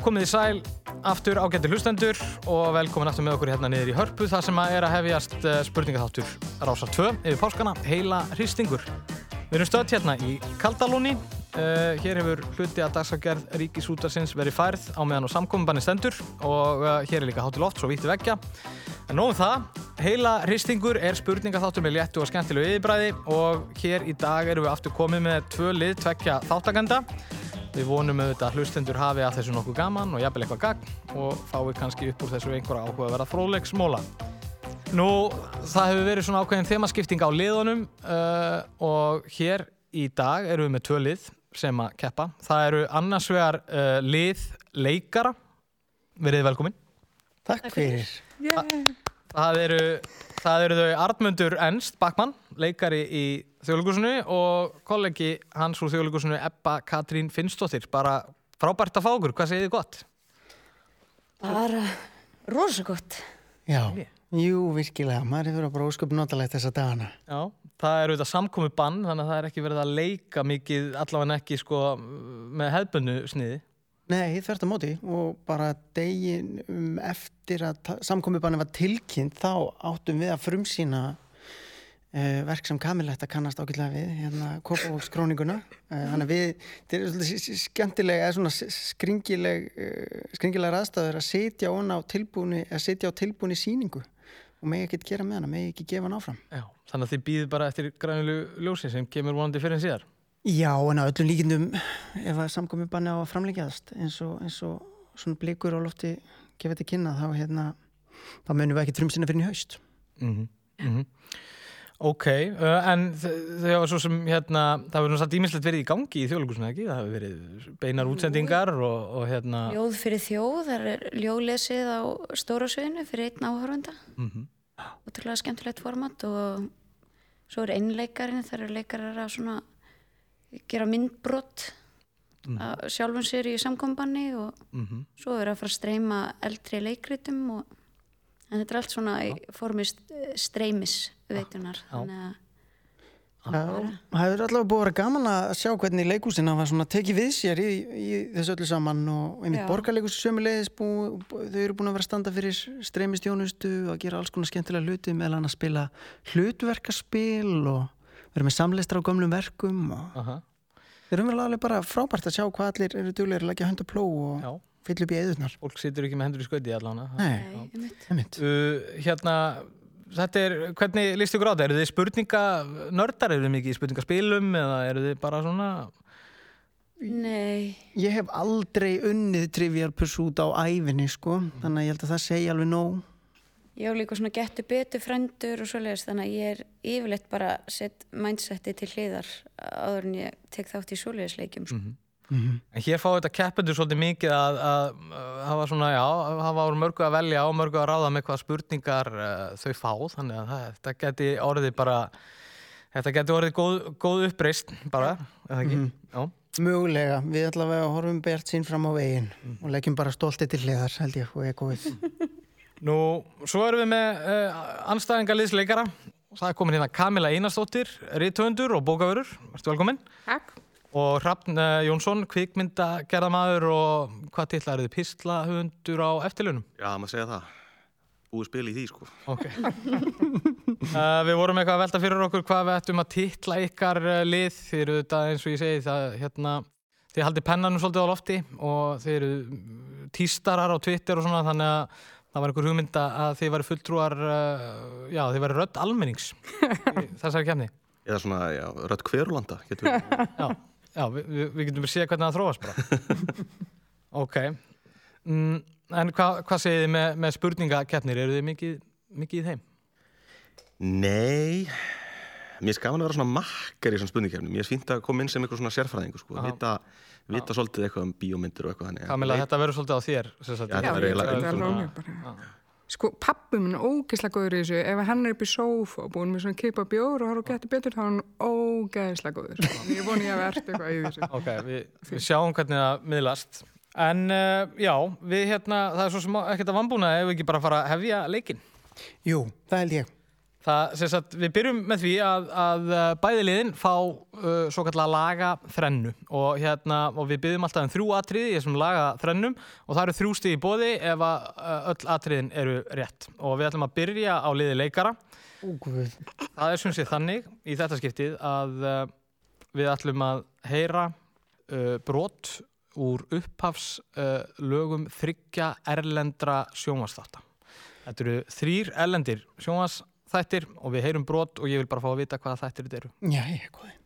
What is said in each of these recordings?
Komið í sæl aftur ágættir hlustendur og velkomin aftur með okkur hérna niður í hörpu þar sem að er að hefjast eh, spurningaþáttur Rásar 2 yfir páskana, heila hristingur. Við erum stöðt hérna í Kaldalóni. Uh, hér hefur hluti að dagsagerð Ríkisútarsins verið færð á meðan og samkominbanni stendur og uh, hér er líka hátil oft, svo vítti vekkja. En nóðum það, heila hristingur er spurningaþáttur með léttu og skemmtilegu yfirbræði og hér í dag erum við aftur komið með tvö lið, tvekja þáttakenda. Við vonum auðvitað að hlustendur hafi að þessu nokkuð gaman og jafnvel eitthvað gagn og fái kannski upp úr þessu einhverja áhuga að vera fróðleiksmóla. Nú, það hefur verið svona ákveðin þemaskipting á liðunum uh, og hér í dag erum við með tvö lið sem að keppa. Það eru annars vegar uh, lið leikara. Verið velkomin. Takk fyrir. Það eru, það eru þau Artmundur Ernst Backmann, leikari í þjóðlíkusinu og kollegi hans úr þjóðlíkusinu Ebba Katrín Finnsdóttir. Bara frábært að fá okkur, hvað segir þið gott? Bara rosa gott. Já, jú, virkilega. Maður hefur bara ósköp notalegt þessa dagana. Já, það eru þetta samkomi bann, þannig að það er ekki verið að leika mikið, allavega ekki sko með hefbundu sniði. Nei, þvert á móti og bara degin um eftir að samkomiðbanni var tilkynnt þá áttum við að frumsýna uh, verk sem Kamiletta kannast ákveðlega við, hérna Kópavókskróninguna. Uh, þannig að við, þetta er svolítið skemmtileg, eða svona skringileg, uh, skringilegar aðstæður að setja á tilbúni, að setja á tilbúni síningu og megi ekki gera með hana, megi ekki gefa hana áfram. Já, þannig að þið býðið bara eftir grænulu ljósi sem kemur vonandi fyrir en síðar. Já, en á öllum líkindum ef að samkomið banni á að framleikjaðast eins og, eins og svona blikur á lofti gefa þetta kynna, þá hérna þá munum við ekki trumsina fyrir Ok, uh, en hafa svo sem hérna, það hefur náttúrulega ímislegt verið í gangi í þjóðlugusinu, ekki? Það hefur verið beinar útsendingar og, og hérna Ljóð fyrir þjóð, það er ljóðlesið á stóra sögunu fyrir einn áhörvenda mm -hmm. Ótrúlega skemmtilegt format og svo er einleikarinn, það eru leikarar að svona gera myndbrott mm. sjálfum sér í samkombanni og mm -hmm. svo er að fara að streyma eldri leikritum og en þetta er allt svona í formi streymis veitunar þannig að það hefur allavega búið að vera gaman að sjá hvernig leikúsin hafa svona tekið við sér í, í þessu öllu saman og einmitt borgarleikus sömulegis þau eru búin að vera standa fyrir streymistjónustu og að gera alls konar skemmtilega hluti meðal hann að spila hlutverkaspil og vera með samleistra á gömlum verkum og uh -huh. við erum vel alveg bara frábært að sjá hvað allir eru duglegir að leggja hönda pló og Já. Fylla upp í eðurnar Fólk situr ekki með hendur í skauti allavega Nei, einmitt uh, Hérna, þetta er, hvernig líst ykkur á þetta? Eru þið spurninganördar? Eru þið mikið í spurningaspilum eða eru þið bara svona Nei Ég hef aldrei unnið Trivial Pursuit á æfinni sko þannig að ég held að það segja alveg nóg Ég hef líka svona getur betur frendur og svoleiðis þannig að ég er yfirleitt bara sett mindseti til hliðar áður en ég tek þátt í svoleiðisleikjum sko. mm -hmm. Mm -hmm. En hér fá þetta keppendur svolítið mikið að, hafa svona, já, hafa ára mörgu að velja og mörgu að ráða með hvað spurningar uh, þau fá, þannig að það, þetta geti orðið bara, þetta geti orðið góð, góð uppreist bara, eða ekki? Mm -hmm. Mögulega, við allavega horfum bert sín fram á veginn mm. og leggjum bara stoltið til hliðar, held ég, og ég góðið. Nú, svo erum við með uh, anstæðingarliðsleikara, það er komin hérna Kamila Einarstóttir, rítvöndur og bókavörur, verður velkominn. Takk. Og Hrafn Jónsson, kvikmyndagerðamaður og hvað tilla eru þið? Pislahundur á eftirlunum? Já, maður segja það. Búið spil í því, sko. Ok. uh, við vorum eitthvað að velta fyrir okkur hvað við ættum að tilla ykkar lið. Þið eru þetta, eins og ég segi, það, hérna, þið haldi pennanum svolítið á lofti og þið eru tístarar á Twitter og svona, þannig að það var einhver hugmynda að þið væri fulltrúar, uh, já, þið væri rödd almennings í þessari kemni. Eða svona, já, rödd hverulanda, getur við. Já. Já, við, við getum að sé hvernig það þróast bara. ok. Mm, en hvað hva segir þið með, með spurningakeppnir? Eru þið mikið, mikið í þeim? Nei. Mér er skaman að vera svona makkar í svona spurningkeppnum. Mér er fínt að koma inn sem eitthvað svona sérfræðingu, sko. Vita, vita svolítið eitthvað um bíómyndir og eitthvað þannig. Kamila, þetta verður svolítið á þér. Já, þetta verður eiginlega. Sko, pappi minn er ógeðslega góður í þessu. Ef hann er upp í sófa og búin með svona kipa bjór og har og getur betur, þá er hann ógeðslega góður. Ég voni ég að verða eitthvað í þessu. Ok, við, við sjáum hvernig það miðlast. En uh, já, við hérna, það er svo sem ekkert að vambúna ef við ekki bara fara að hefja leikin. Jú, það held ég. Það, sagt, við byrjum með því að, að uh, bæði liðin fá uh, svo kallar laga þrennu og, hérna, og við byrjum alltaf um þrjú atriði í þessum laga þrennum og það eru þrjú stíð í bóði ef að uh, öll atriðin eru rétt og við ætlum að byrja á liði leikara guð. Það er sé þannig í þetta skiptið að uh, við ætlum að heyra uh, brot úr upphafs uh, lögum þryggja erlendra sjónvarsþátta. Þetta eru þrýr erlendir sjónvarsþættir og við heyrum brot og ég vil bara fá að vita hvaða þættir þetta eru. Já, ég er góði.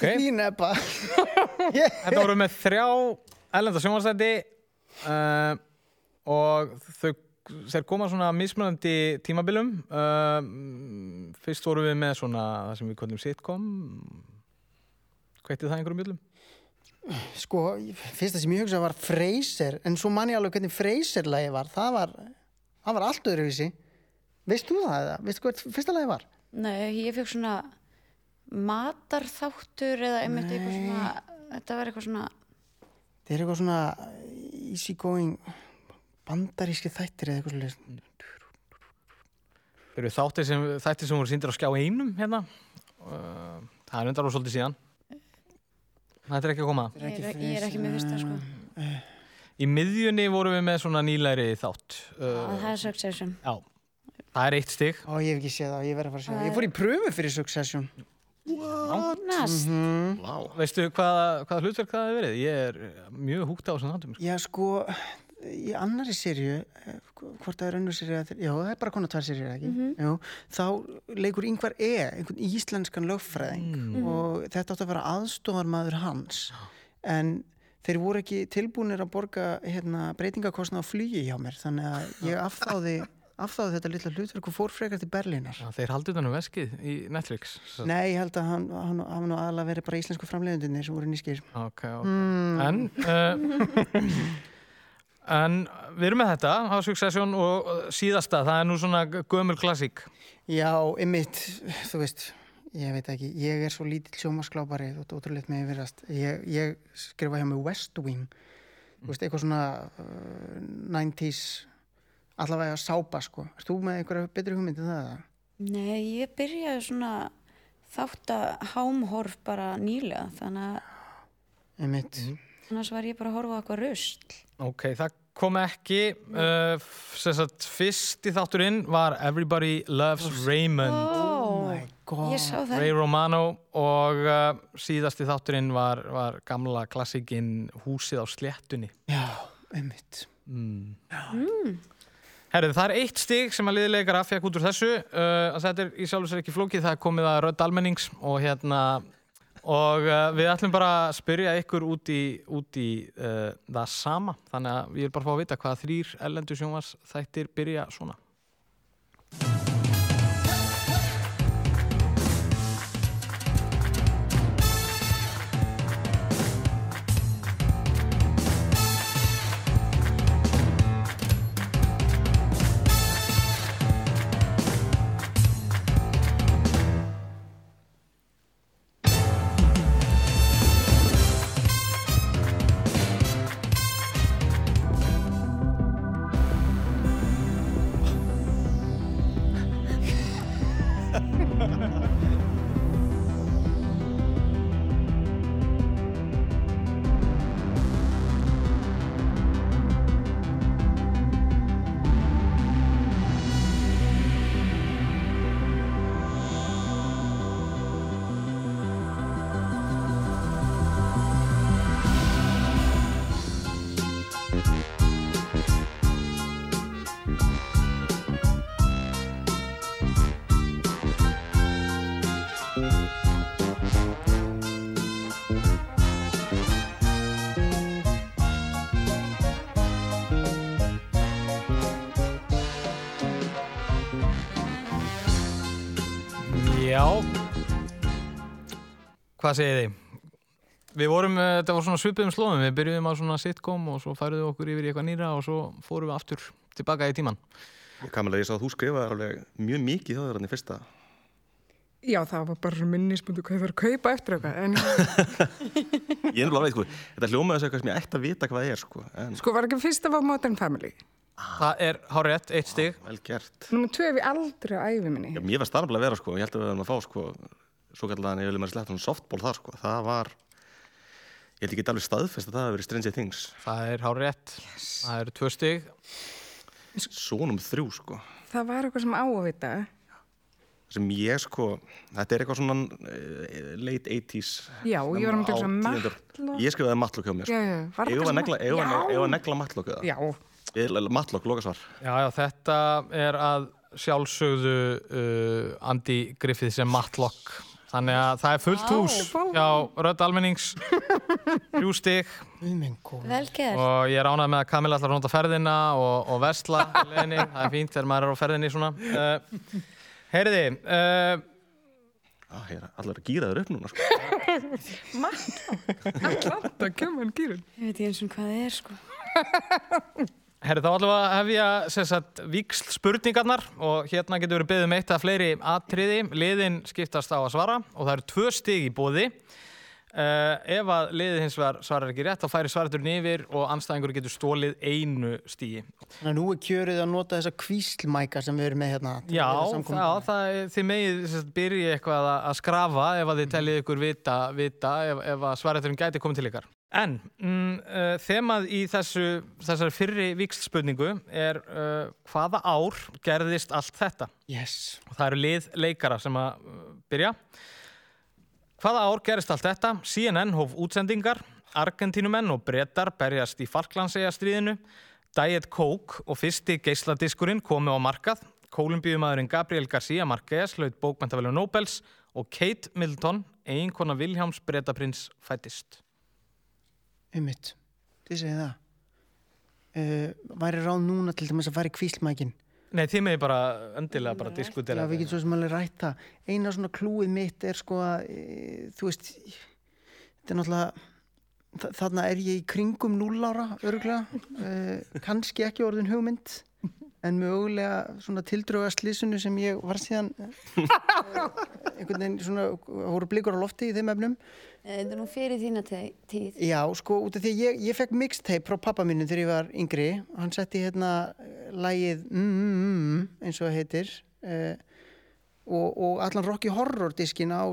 Yfir Ok. til þín ebba. Þetta voru með þrjá erlenda sjónvarsþætti uh, og þau þeir koma svona mismunandi tímabilum uh, fyrst voru við með svona það sem við kvöldum sitcom Kveitið það einhverjum bjöllum? Sko, fyrsta sem ég hugsaði var Freyser, en svo man ég alveg hvernig Freyser-lagi var. Það var, það var allt öðruvísi. Veist þú það eða? Veist þú hvað fyrsta lagi var? Nei, ég fekk svona matarþáttur eða einmitt eitthvað svona, þetta var eitthvað svona, Það er eitthvað svona easy going bandaríski þættir eða eitthvað. Þeir eru þættir sem, þættir sem voru síndir á skjá einum hérna uh, það er undar og svolítið síðan Þetta er ekki að koma er ég ekki er, ég er ekki með fyrsta sko. Í miðjunni vorum við með svona nýlæri þátt það er Succession. Já, það er eitt stig Ó, ég hef ekki séð það, ég verð að fara að séð það. Ég fór í pröfu fyrir Succession. Nast. Vá. Veistu hvaða, hvaða hlutverk það hefur verið? Ég er uh, mjög húgt á þessum þáttum sko. Já, sko, í annari sériu, eh, hvort það er önnur sériu, já, það er bara konar tvær sériu, ekki? Jú, þá leikur yngvar E, einhvern íslenskan lögfræðing og þetta átti að vera aðstofarmaður hans. En þeir voru ekki tilbúinir að borga hérna, breytingakostna á flugi hjá mér, þannig að ég afþáði, afþáði þetta litla hlutverk og fór frekar til Berlínar. Já, Þeir haldi utan um veskið í Netflix svo. Nei, ég held að hann hann hafa nú aðalega verið bara íslensku framleiðundinni sem voru nýskir. Ok, ok En uh, En við erum með þetta á Succession og síðasta það er nú svona gömul klassík Já, ymmit, þú veist, ég veit ekki, ég er svo lítill sjómasklápari, þú ert ótrúleitt með yfirast. Ég, ég skrifa hjá mig West Wing, þú veist, eitthvað svona uh, 90s, allavega sápa, sko. Er þú með einhverja betri hugmyndi en það? eða? Nei, ég byrjaði svona þátt að hámhorf bara nýlega, þannig að Ymmit, annars var ég bara að horfa á eitthvað rusl. Ok, það kom ekki uh, sagt, fyrsti þátturinn var Everybody Loves Raymond sá það. Ray Romano og uh, síðasti þátturinn var, var gamla klassikinn Húsið á sléttunni Já, ymmit. Herrið, það er eitt stig sem að liðilegara fekk út úr þessu uh, að þetta er í sjálf og sér ekki flókið það er komið að rödd almennings og hérna og uh, við ætlum bara að spyrja ykkur út í, út í uh, það sama þannig að ég vil bara fá að vita hvaða þrýr ellendu sjónvars þættir byrja svona Hvað segið þið? Við vorum, eh, þetta var svona svipuðum slóðum Við byrjuðum á svona sitcom og svo færuðum við okkur yfir í eitthvað nýra og svo fórum við aftur tilbaka í tíman Kamilega, ég sá að þú skrifaði alveg mjög mikið hjá þér hann í fyrsta. Já, það var bara minnisbundu hvað ég var að kaupa eftir eitthvað. En Ég er nefnilega veit, sko, þetta hljómaði þessu eitthvað sem ég ætti að vita hvað það er, sko. En sko, var ekki fyrsta var Modern Family. Það er hárétt, eitt stig vel gert. Númer tvö ég aldrei á æfi minni. Já, mér var starflega að vera, sko. Ég held að við verðum að fá, sko, svo kallan ég vil maður sletta softball þar, sko. Það var, ég held ekki alveg staðfest að það hefur verið Stranger Things. Það er hárétt Það eru tvö stig Svonum þrjú, sko. Það var eitthvað sem á að vita. sem ég sko, þetta er eitthvað svona uh, late 80s Já, ég var að mynda að matla. Ég skrifaði matlock hjá mér Já, sko. að negla, eða? já. Matlock, lokasvar Já, já, þetta er að sjálfsögðu uh, Andy Griffith sem Matlock Þannig að það er fullt hús hjá Rödd Almennings. Vel gert. og ég er ánægð með að Kamila ætlar að nota ferðina og, og vesla í leiðinni. það er fínt þegar maður er á ferðinni svona uh, Heyriði uh, ah, ég er allar að gýra þér upp núna sko. Atlanta, kemur gýrun. Ég veit ekki eins og hvað það er sko. Herri, þá ætlum við að hefja sem sagt, víksl spurningarnar og hérna getur verið beðið um eitt að fleiri atriði. Liðin skiptast á að svara og það eru tvö stig í bóði. Uh, ef að liðið hins vegar svarar ekki rétt þá færi svaraturinn yfir og anstæðingur getur stólið einu stigi. Þannig að nú er kjörið að nota þessa kvíslmæka sem við erum með hérna. Já, að vera það, þið megið byrja eitthvað að, að skrafa ef að þið teljið ykkur vita, vita ef, ef að svaraturinn gæti komið til ykkar. En mm, uh, þemað í þessu, þessari fyrri víkslspurningu er uh, hvaða ár gerðist allt þetta? Yes. Og það eru lið leikara sem að uh, byrja. Hvaða ár gerist allt þetta? CNN hóf útsendingar, Argentínumenn og brettar berjast í Falklandseyjastríðinu, Diet Coke og fyrsti geisladiskurinn komu á markað, Kolumbíumadurinn Gabriel García Marquez hlaut bókmentavelju Nobels og Kate Middleton, eiginkona Viljáms bretaprins, fættist. Ummitt. Þið segið það. Uh, væri ráð núna til dæmis að fara í kvíslmækin. Nei, þið meði bara endilega bara diskutera Já, við getum svo sem alveg rætt það. Eina svona klúið mitt er sko að, e, þú veist, þetta er náttúrulega, þa- þarna er ég í kringum 0 ára, örgulega. Uh, kannski ekki orðin hugmynd, en mögulega svona tildröga slísunu sem ég var síðan, uh, einhvern veginn svona, voru blikur á lofti í þeim efnum. Þetta er nú fyrir þína tíð. Já, sko, út af því ég, ég fekk mixtape frá pappa mínu þegar ég var yngri. Hann setti hérna eh, lagið mm, mm, mm, eins og það heitir uh, og, og allan Rocky Horror diskin á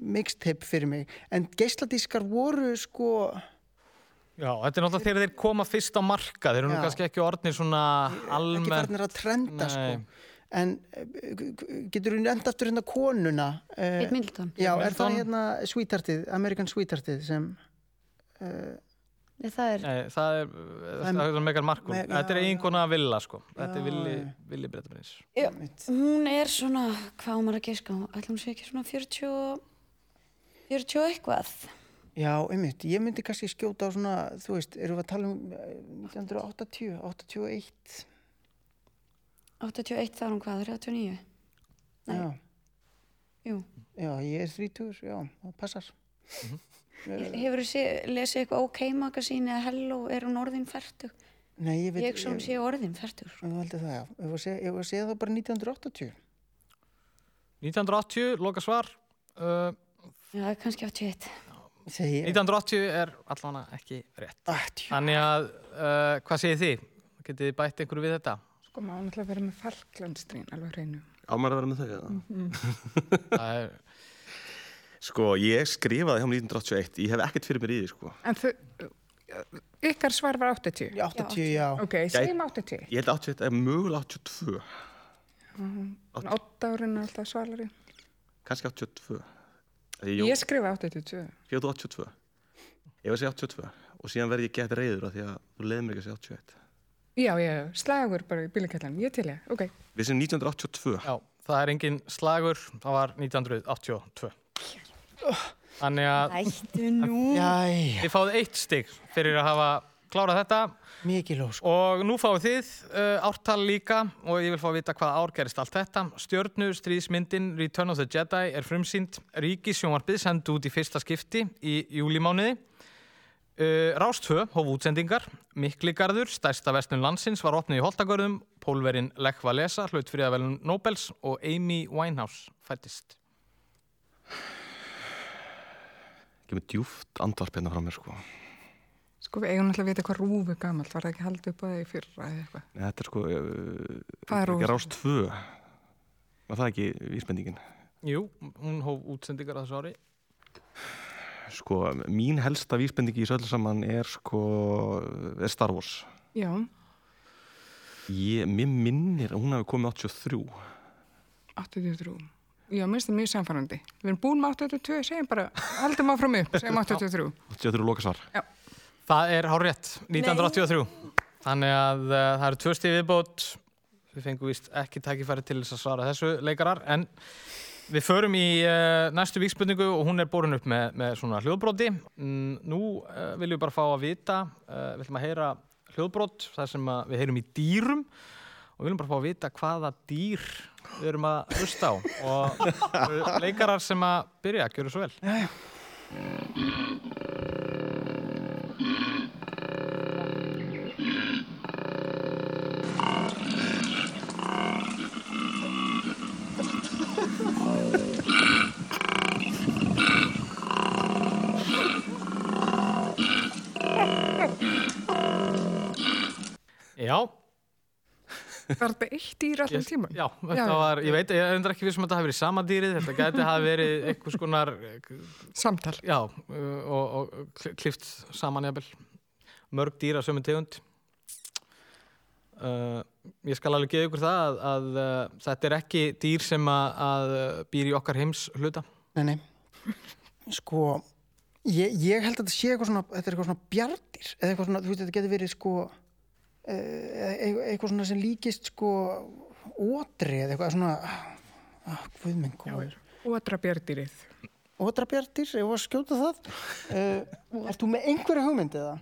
mixtape fyrir mig. En geisladiskar voru sko, Já, þetta er náttúrulega þegar þeir koma fyrst á markað, þeir eru nú Já. kannski ekki orðnir svona ekki almennt. farnir að trenda Nei. sko. En uh, getur við nefnd aftur hérna konuna? Uh, Kate Middleton. Já, er Middleton. það hérna Sweetheartið, American Sweetheartið sem... Nei, Það er, Nei, það er, það er megar markum. Me- Þetta er já, eiginkona Villa, sko. Þetta er Villi. Villi Bretaprins. Já, hún er svona, hvað á maður að giska, ætlum hún sé ekki svona 40, og- 40 og eitthvað. Já, einmitt, ég myndi kannski skjóta á svona, þú veist, erum við að tala um eh, 1980, 81, 81 þá er hún hvað, 39? Nei. já, Jú. já, ég er 30, já, það passar. Hefur þú lesið eitthvað OK magasín eða Hello, er hún orðin færtug? Nei, ég veit, Ég svo hún sé orðin færtug. ég veldi það, já, segja, ef að segja það bara 1980. 1980, loka svar. Uh, Já, kannski 81. Segi ég. 1980 er allavega ekki rétt. Þannig að, uh, hvað segir þið? Getið þið bætt einhverju við þetta? Sko, maður náttúrulega vera með Falklandstrín, alveg hreinu. Ámar að vera með þau eða? Það er, Sko, ég skrifaði hjá mér 1981 Ég hef ekkert fyrir mér í því, sko En þau, ykkar svar var 80? Já, 80, já. Ok, segjum 80. Ég held að 81 er mögulega 82 Ótta árin er alltaf svalari. Kannski 82 Jó, Ég skrifa 82. ég 82 Ég var að segja 82 Og síðan verði ég gett reyður af Því að þú leiði mér ekki að segja 81 Já, já, slagur bara í bílakjallan. Ég til ég, ok. Við sem 1982 já, það er engin slagur, það var 1982. Þannig að Ættu nú. Þið fáið eitt stig fyrir að hafa klára þetta Mikið lós. og nú fáið þið uh, ártal líka og ég vil fá að vita hvað ár gerist allt þetta. Stjörnu stríðsmyndin Return of the Jedi er frumsýnd Ríkisjónvarpið sendu út í fyrsta skipti í júlimániði. Uh, Rástvö hóf útsendingar, Mikligarður, stærsta vestnum landsins, var opnið í Holtagörðum, Pólverinn Lech Walesa, hlaut fríðavelun Nobels og Amy Winehouse fættist. Kemur djúft andvarp hérna frá mér sko. Sko við eigum náttúrulega að vita hvað rúf er gamalt, var það ekki haldið upp að það í fyrra eða eitthvað? Nei, Þetta er sko, uh, Hvað er ekki rást tvö. Var það ekki vísbendingin? Jú, hún hóf útsendingar á þessu ári. Sko, mín helsta vísbendingi í þessu öllu saman er sko, er Star Wars. Já, Ég, mér minnir að hún hafi komið 83. 83. Já, minnst það mjög samfærandi. Við erum búin með 82, segjum bara, haldum áfram upp, segjum 83. 83 lokasvar. Það er hár rétt, 1983. Þannig að uh, það eru tvö stíð viðbót. Við fengum vist ekki tækifæri til þess að svara þessu leikarar, en við förum í uh, næstu víkspurningu og hún er borin upp með, með svona hljóðbróti. Mm, nú uh, viljum við bara fá að vita, við ætlum að heyra hljóðbrót, þar sem við heyrum í dýrum og við viljum bara fá að vita hvaða dýr við erum að hlusta á og það leikarar sem að byrja, gjöru svo vel. Var þetta eitt dýr allan Ég- tíman? Já, þetta Já. var, ég veit, ég er endur ekki við sem þetta hafi verið sama dýrið, þetta gæti hafi verið einhvers konar, Samtal. já, og, og kl- klift saman jafnvel, mörg dýr af sömu tegund. Uh, ég skal alveg gefa ykkur það að, að uh, þetta er ekki dýr sem að, að uh, býr í okkar heims hluta. Nei, nei. Sko, ég, ég held að þetta sé eitthvað svona, þetta er eitthvað svona bjardir, eða eitthvað svona, þú veist, þetta getur verið sko, eitthvað svona sem líkist sko, ódri eða eitthvað svona, ah, hvað minn góður. Ótra björndýrið. Ódrabjardir, ef að skjóta það. Uh, ert þú með einhverja hugmynd eða?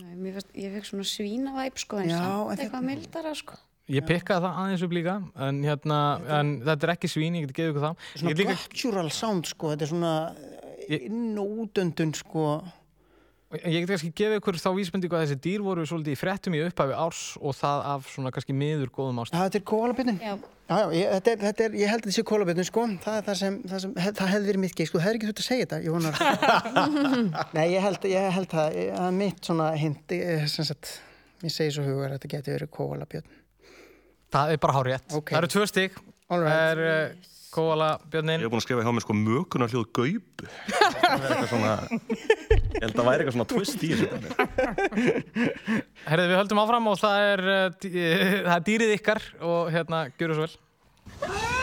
Nei, mér fannst, ég fekk svona svínavæp sko, en samt eitthvað mildara sko. Ég pikkaði það aðeins upp líka, en, hérna, en þetta er ekki svín, ég get gefa ykkur það. Svona Ég líka, natural sound, sko, þetta er svona Ég- ég... inn og útöndun, sko. Ég get kannski gefa ykkur þá vísbendingu að þessi dýr voru svolítið í fréttum í upphafi árs og það af svona kannski miður góðum ást. Þetta er kólabitnin. Já, Já, já, ég, þetta er, þetta er, ég held að þetta sé kólabitnin, sko. Það er það sem, það sem, hef, það hefði verið mitt geið, sko. Það hefði ekki þurft að segja þetta, ég vonar. Nei, ég held, ég held það, ég- það er mitt svona hint, ég, sem sagt, ég segi svo hugar að þetta geti verið kólabjörn. Það er bara hár rétt. Ok. Það eru tvö stík. All right. Kóala Ég björnin. hef búin að skrifa hjá mér sko mökunar hljóð gaup. Það er eitthvað svona, ég held að það væri eitthvað svona twist í þessu. Herðu, við höldum áfram og það er, uh, dý, það er dýrið ykkar og hérna, gjöru svo vel.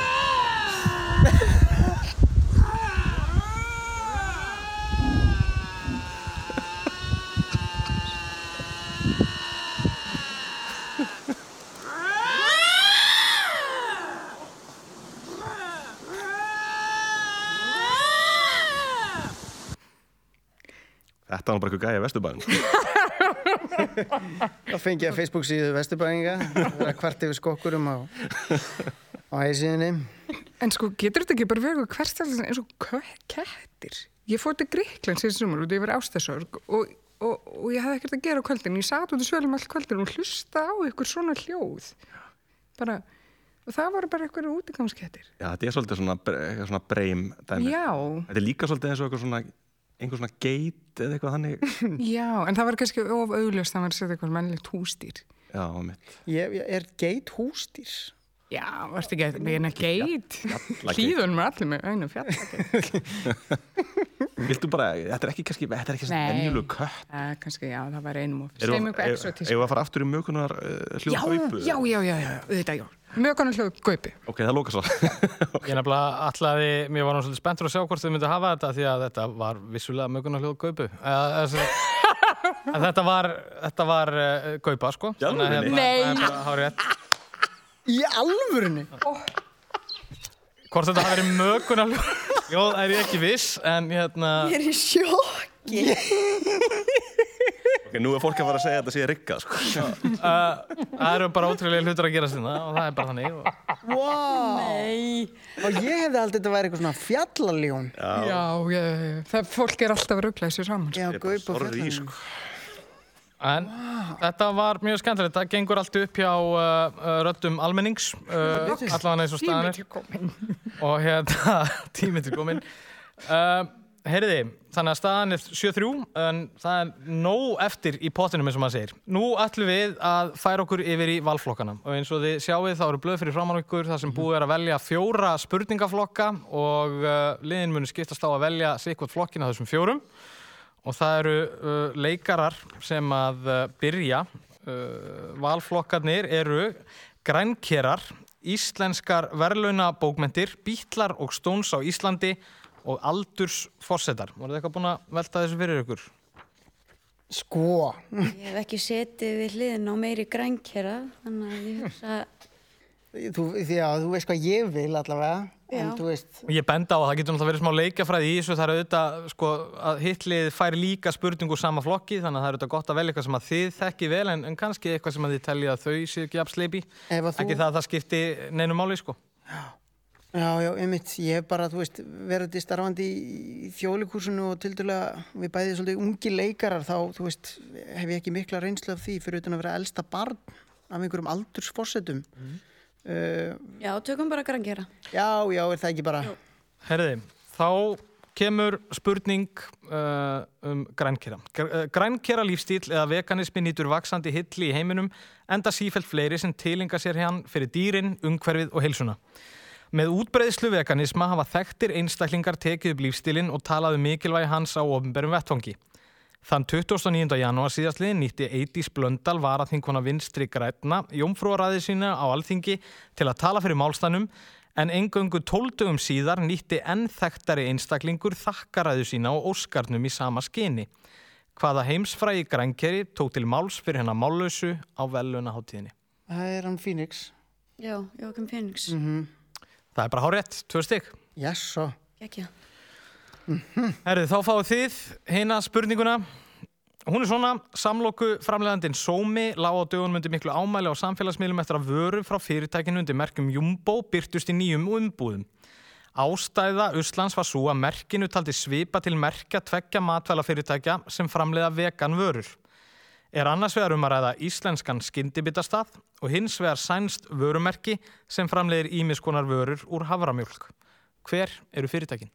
Þetta var bara eitthvað gæja vesturbæðin. Þá fengi ég að Facebook síðu Vesturbæðinga, það er kvart yfir skokkurum á, á æsíðinni. En sko, getur þetta ekki bara verið hverstæðlega eins og kettir? Ég fór til Gríkland síðan sumar út yfir ástæðsorg og, og, og ég hafði ekkert að gera á kvöldin. Ég satt út í svölum all kvöldin og hlusta á ykkur svona hljóð. Bara, og það voru bara ykkur útigamskettir. Já, þetta er svolítið svona, eitthvað svona breym dæmi. Já, Þetta er líka svolítið eins og eitthvað svona, einhver svona geit eða eitthvað þannig. já, en það var kannski of augljóst að maður setja eitthvað mennilegt hústýr. Já, mitt. Ég, ég er geit hústýr. Já, varstu ekki að beina geit? Hlýðunum er allir með einu fjallageit. Viltu bara, þetta er ekki kannski, þetta er ekki svona Nei. venjulegu kött. Uh, kannski, já, það var einum og Erum við að fara aftur í mökunar uh, hljóð Já, gaupu? já, já, já, já, þetta, já. Mögunar hljóð gaupi. Ok, það lóka svo. Ég nefnilega allaði, mér var svolítið spenntur að sjá hvort þau myndi hafa þetta því að þetta var vissulega mögunar hljóð gaupu. Eða, þessi, en þetta var, þetta var uh, gaupa, sko. Í alvörunni? Þannig að Nei. það er bara hár rétt. Í alvörunni? Hvort þetta hafi verið mögunar hljóð er ég ekki viss, en hérna... Ég er í sjokki. Nú er fólk að fara að segja að þetta sé riggað, sko. Uh, það eru bara ótrúlega hlutur að gera sinna og það er bara þannig. Og... Wow. Nei. Og ég hefði aldrei þetta væri eitthvað svona fjallaljón. Já, já, já. Það, fólk er alltaf ruggla þessu saman. sko. Já, Ég bara gaup og sorry, fjallaljón. sko. En þetta var mjög skemmtilegt. Það gengur allt upp hjá uh, uh, röddum almennings, uh, allavega eins og staðan er. Tími til komin. Og hérna, tíminn til komin. Heyriði, þannig að staðan er 7-3, en það er nóg eftir í pottinum eins og maður segir. Nú ætlum við að færa okkur yfir í valflokkana og eins og þið sjáið þá eru blöð fyrir framann ykkur þar sem búið er að velja fjóra spurningaflokka og uh, liðin munu skiptast á að velja sikkvot flokkina þessum fjórum og það eru uh, leikarar sem að uh, byrja. Uh, valflokkarnir eru grænkerar, íslenskar verðlaunabókmentir, bítlar og stóns á Íslandi og aldursforsetar. Voruð þið eitthvað búin að velta þessu fyrir ykkur? Sko. Ég hef ekki setið við hliðin á meiri grænkera, þannig að ég hugsa að Þú, því að þú veist hvað ég vil allavega. En Já. þú veist, Og Ég benda á að það getur náttúrulega verið smá leikafræði í þessu, það er auðvitað sko, að hitlið fær líka spurningu úr sama flokki, þannig að það er auðvitað gott að velja eitthvað sem að þið þekki vel en, en kannski eitthvað sem að þið telja að þau séu ekki afsleipi. Ekki það að það skipti neinu máli, sko. Já, já, einmitt, ég hef bara, þú veist, verið starfandi í þjóðleikúsinu og til dælulega við bæðið svolítið ungi leikarar þá, þú veist, hef ég ekki mikla reynslu af því fyrir utan að vera elsta barn af einhverjum aldursforsetum. Mm. Uh, já, tökum bara grænkera. já, já, er það ekki bara... Herði, þá kemur spurning uh, um grænkera. Gr grænkera lífstíl eða veganismi nýtur vaksandi hilli í heiminum enda sífælt fleiri sem tilinga sér hann fyrir dýrin, umhverfið og heilsuna. Með útbreiðslu veganisma hafa þekktir einstaklingar tekið upp lífstílinn og talaðu mikilvægi hans á ofnberum vettfangi. Þann 29. janúar síðastliðin nýtti Eidís Blöndal varaþinguna vinstri grætna jómfrúaræði sína á alþingi til að tala fyrir málstænum en engöngu tóltugum síðar nýtti enn þekktari einstaklingur þakkaræðu sína og óskarnum í sama skini. Hvaða heimsfrægi grænkeri tók til máls fyrir hennar mállausu á velunaháttíðinni. Það er hann Phoenix. Já, Jókum Phoenix. Mm Það er bara hárétt, tvö stygg. Yes, svo. Gekja. Herðu, þá fáið þið heina spurninguna. Hún er svona, samloku framleiðandinn Sómi lág á dögunum undir miklu ámæli á samfélagsmiðlum eftir að vöru frá fyrirtækinu undir merkjum Jumbo byrtust í nýjum umbúðum. Ástæða Uslands var svo að merkinu taldi svipa til merkja tveggja matvælafyrirtækja sem framleiða vegan vörur. Er annars vegar um að ræða íslenskan skyndibitastað og hins vegar sænst vörumerki sem framleiðir ímiskonar vörur úr havramjölk. Hver eru fyrirtækin?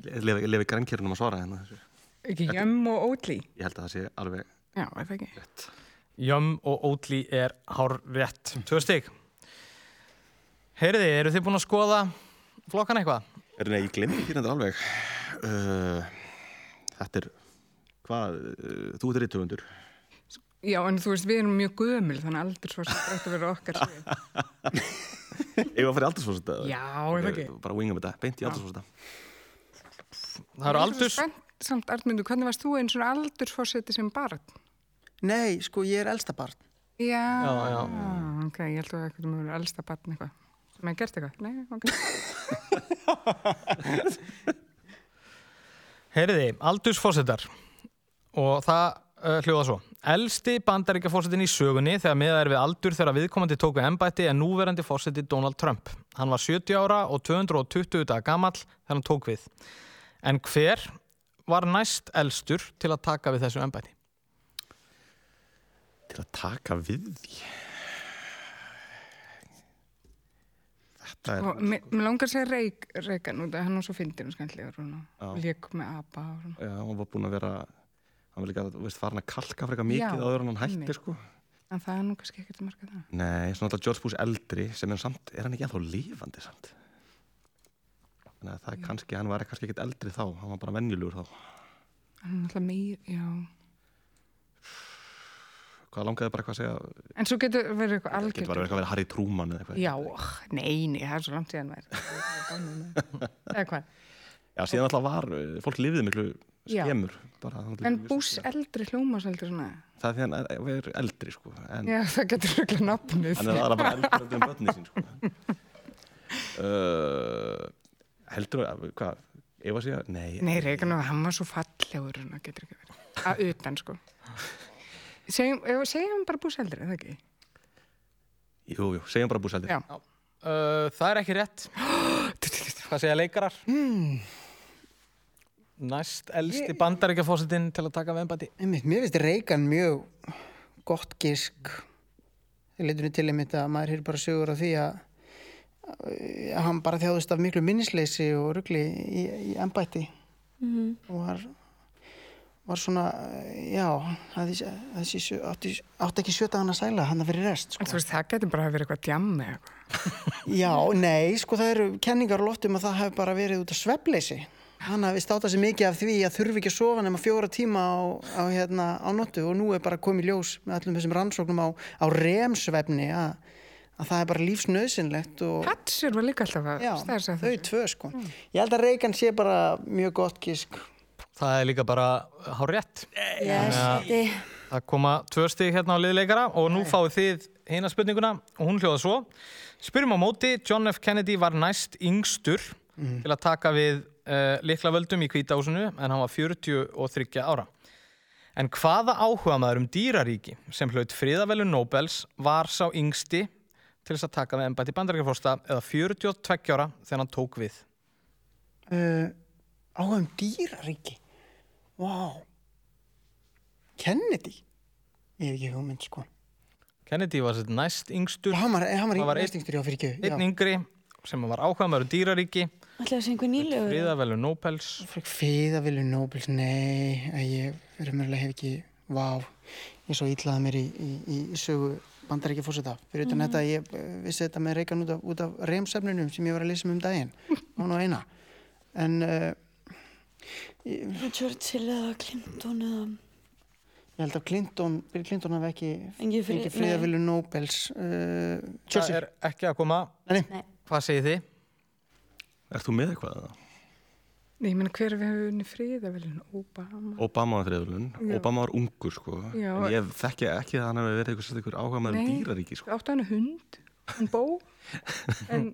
Lefi, lefi grænkjörnum að svara hérna þessu. Ekki jömm og ótlí. Ég held að það sé alveg Já, það ekki. rétt. Jömm og Ótli er hár rétt. Tvö stygg. Heyriði, eru þið búin að skoða flokkan eitthvað? Er nei, ég glemdi ekki þetta alveg. Uh, þetta er, hvað, uh, þú ert rítufundur. Já, en þú veist, við erum mjög gömul, þannig að aldur svo sem þetta verður okkar var að fyrir aldursfórseta. Já, er það ekki? Bara wingum þetta, beint í aldursfórseta. Það eru aldurs... Samt, Arnmundur, hvernig varst þú einn svona aldursfórseti sem barn? Nei, sko, ég er elsta barn. Já, Já, já. ok, ég held að það eitthvað með elsta barn eitthvað. Sem hefði gert eitthvað? Nei, ok. Heyriði, aldursfósettar. Og það uh, hljóða svo. Elsti bandaríkjafósettin í sögunni þegar miðað er við aldur þegar viðkomandi tóku embætti er núverandi fósetti Donald Trump. Hann var 70 ára og 220 daga gamall þegar hann tók við. En hver var næst elstur til að taka við þessu embætti? Til að taka við því. Þetta er, Og mér langar að segja reik, reikan út að hann var svo fyndin og skemmtlegur og Já. lék með apa og svona. já, hann var búinn að vera, hann var líka, þú veist, farin að kalka frekar mikið áður en hann hætti, sko. En það er nú kannski ekkert að marka það. Nei, svona alltaf George Bush eldri sem er samt, er hann ekki ennþá lifandi samt? Þannig að það er kannski, hann var kannski ekkert eldri þá, hann var bara venjulegur þá. Hann er alltaf meir, já. Hvað langaði bara eitthvað að segja, En svo getur verið eitthvað getur algjört. bara verið eitthvað að vera Harry Truman eða eitthvað. Já, oh, nei, nei, það er svo langt síðan væri. Eða hvað? Já, síðan alltaf var, uh, fólk lifið miklu skemur. Bara, En bús eldri hljómas heldur svona. Það er því hann er, er eldri, sko. En Já, það getur röglega nafnið. hann er aðra bara eldri en börni sín, sko. Uh, heldur að, hvað, Ef að segja, nei, Nei, Reykján, hann var svo fallegur, hann getur ekki verið. Að utan, sko. Segjum, segjum bara búseldur, eða ekki? jú, jú, segjum bara búsaldir. Já. Uh, það er ekki rétt. Hvað segja leikarar? Næst elsti bandaríkjafósitinn til að taka við embætti. Einmitt, mér finnst Reagan mjög gott gisk í leitunni til einmitt að maður hér bara sögur af því að að hann bara þjáðust af miklu minnisleysi og rugli í, í embætti og var var svona, já að þessi átti, átti ekki sjöta hann að sæla hann að fyrir rest En sko. þú veist, það getur bara verið eitthvað djammi eða eitthvað. Já, nei, sko það eru kenningar á loftum að það hefur bara verið út af svefleysi. Hann hafi státað sér mikið af því að þurfi ekki að sofa nema fjóra tíma á, á, hérna, á notu og nú er bara komið ljós með allum þessum rannsóknum á, á remsvefni að, að það er bara lífsnöðsynlegt og Hatsur var líka alltaf að stærsa þau tvö sko. Ég held að Reykján sé bara mjög gott gísk. Það er líka bara hár rétt. Yes, Það koma tvö stig hérna á liðleikara og nú fáið þið hina spurninguna og hún hljóða svo. Spyrjum á móti, John F. Kennedy var næst yngstur til að taka við uh, liklavöldum í kvításunu en hann var 43 ára. En hvaða áhuga maður um dýraríki sem hlaut friðavelun Nobels var sá yngsti til þess að taka við embætti bandarækjafórsta eða 42 ára þegar hann tók við? Uh, áhugum dýraríki. Vá. Kennedy. Ég hef ekki hugmynd sko. Kennedy var næst yngstur, Hann var, hann var, einn- eistingstur já fyrir ekki. einn yngri sem var áhuga maður um dýraríki, ætlaði að segja einhver nýlegur. friðavelun Nobels. Fíða vilju Nobels, nei, ég raunverulega hef ekki, vá, ég svo ítlaði mér í, í, í sögu bandar ekki fórseta. Fyrir utan þetta, ég eh, vissi þetta með Reykján út af, út af reymsefnunum sem ég var að lesa um um daginn, hún og eina. En uh, ég, Churchill eða Clinton eða... ég held að Clinton, Bill Clinton hafi ekki fengið fríða nei. vilju Nobels. Uh, Það Churchill, er ekki að koma. nei, Nei, Hvað segið þið? Ert þú með eitthvað? eða? Nei, ég meina hver við hefur unni friðavelin? Obama. Obama var friðavölun. Já. Obama var ungur, sko. Já. En ég þekki ekki að hann hefur verið eitthvað, eitthvað áhuga með um Nei. dýraríki, sko. Áttu hann hund, hann bó, en...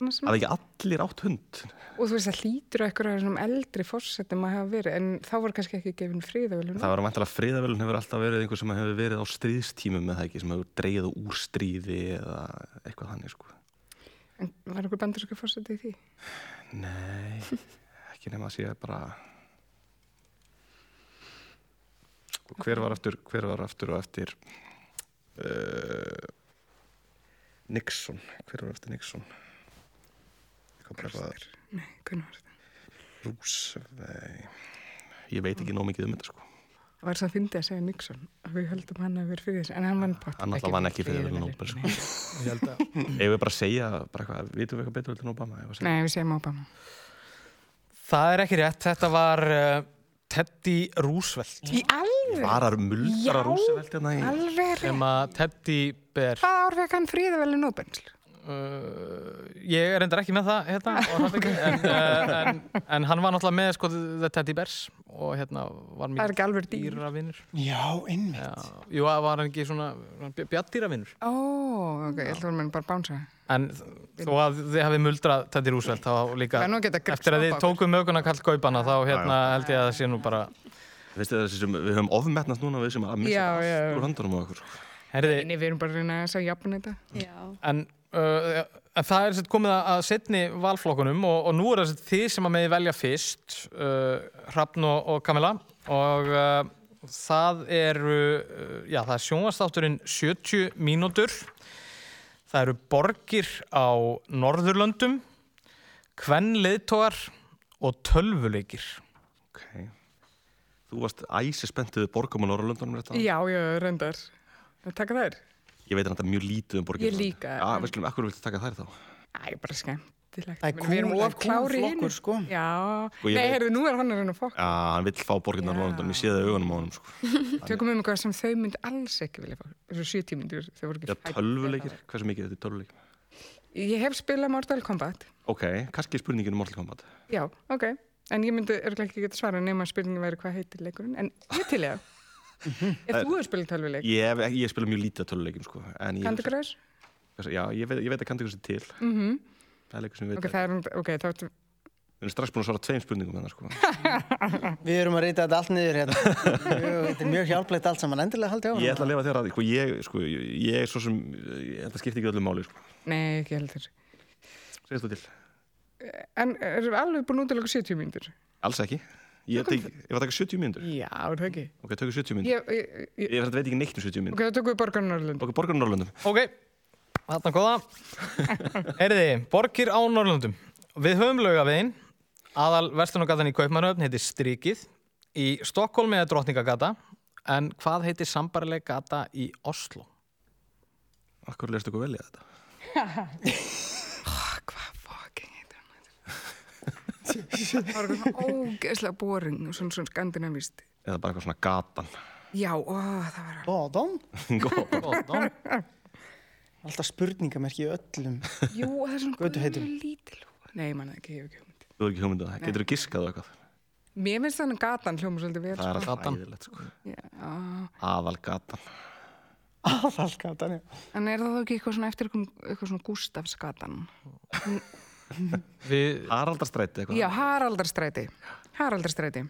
Það ekki allir átt hund. Og þú veist, það hlýtur eitthvað af þessum eldri fórsetum að hafa verið, en þá var kannski ekki gefin friðavelin. Það var vantilega friðavölun hefur alltaf verið einhver sem hefur verið á stríðstímum með það ekki, sem hefur En var eitthvað bandarsku fórseti í því? Nei, ekki nema að sé bara hver var aftur hver var aftur og eftir uh, Nixon? Hver var eftir Nixon? Nei, hvernig var þetta? Roosevelt. Ég veit ekki nóg mikið um þetta sko Það var svo að fyndi að segja Nixon, að við höldum hann að vera fyrir þessu, en hann vann pott. Hann náttúrulega vann ekki friðarverðlaun Nóbels, sko. Ég held að ef við bara segja bara hvað, vitum við eitthvað betur en Obama. Nei, við segjum Obama. Það er ekki rétt. Þetta var uh, Teddy Roosevelt Í alveg? varar muldara Já. Roosevelt hérna í Alveg? sem að Teddy ber Hvað ár fekk hann friðavelin Nobels? uh, ég er endur ekki með það hérna, ekki, en, uh, en, en hann var náttúrulega með sko, The Teddy Bears og hérna var mikið ekki alveg dýr. dýravinur já, einmitt. Já, jú, það var ekki svona bjaddýravinur Ó, ok, ég ætla að menn bara bánsa. en þó að þið hafið muldrað Teddy Roosevelt þá líka eftir að þið tókum möguna kallt kaupana þá hérna held ég að það sé nú bara Veistu það sem við höfum ofmetnast núna við sem að missa úr höndunum á okkur Herði, Nei, við erum bara að reyna að jafna þetta. já. en, uh, en það er sett komið að- að setni valflokkunum og, og nú er það sett þið sem að meði velja fyrst uh, Hrafn og, og Kamila og uh, það eru uh, já það er sjónvastátturinn 70 mínútur það eru borgir á Norðurlöndum kvenleiðtógar og tölvuleikir Ok. Þú varst æsi spenntuð borgum á Norrlöndunum þetta? Já, já, reyndar. Það taka þær? Ég veit þetta mjög lítið um borgum. Ég líka, Já, við skulum, ekkur viltu taka þær þá? Æ, bara skemmtilegt. Það er Við of það er hinn. flokkur, sko. Já. Sko, Nei, veit- heyrðu, nú er hann að reyna að fokka. Já, hann vill fá borgirnar á Já. Norrlöndunum, ég sé það í augunum á honum, sko. Tökum um eitthvað sem þau myndi alls ekki vilja fá. Þessu 70 myndir, þau voru ekki Já, fædd. tölvuleikir, hversu mikið er þetta tölvuleikir? Ég hef spilað Mortal Kombat. Ok, kannski er spurningin um Mortal Kombat. Já, ok. En ég myndi örgulega ekki geta svara nema að spurningin væri hvað heitir leikurinn. En ég til ég. Ef þú hefur spilað tölvuleik, Ég, ég spila mjög lítið af tölvuleikim, sko. En ég, Candy Crush? Já, ég veit, ég veit að Candy Crush er til. Mhm. Það er leikur sem ég veit. Ok, það er, ok, þá ertu Við erum strax búin að svara tveim spurningum hérna, sko. Við erum að reyta þetta allt niður hérna. Þetta er mjög hjálplegt allt saman, endilega haldið á. Ég ætla að lifa þér að sko, ég, sko, ég, er svo sem, ég, þetta skiptir ekki öllu máli, sko. Nei, ekki heldur. Segist þú til? En erum við alveg búin út til okkur 70 mínútur? Alls ekki. Ég, tek, ég var að taka 70 mínútur. Já, er það ekki. Ok, tökum 70 mínútur. Ég, ég, ég, Ég veit ekki neitt um 70 ok, mínútur. þá tökum við borgarinn Norrlund. Ok, borgarinn Norrlöndum. Ok, þarna góða. Heyriði, borgir á Norrlundum. Við höfum laugavegin. Aðal Vestlunagatan í Kaupmannhöfn heitir Strikið. Í Stokkólmi er Drottningagata. En hvað heitir sambarileg gata í Oslo? Akkur leist okkur vel í þetta? Hvað fucking heitir hann? Það var eitthvað svona ógeðslega boring og svona svona skandinavist. Eða bara eitthvað svona gatan. Já, ó, það var. Góð. Góðan. Alltaf spurningamerki í öllum. Jú, það er svona Götuheitum. gulur lítil. Nei, mann, ekki, ég hef ekki hugmynd. Þú er ekki hugmyndið það. Getur þú giskað á eitthvað? Mér finnst þannig gatan hljóma svolítið vel. Það er sko. alltaf hæðilegt, sko. Já, Aðal gatan. Aðalgatan, já. en er það þá ekki eitthvað svona eftir eitthvað, eitthvað svona Gustafsgatan? Við, Haraldarstræti eitthvað. Já, Haraldarstræti. Haraldarstræti.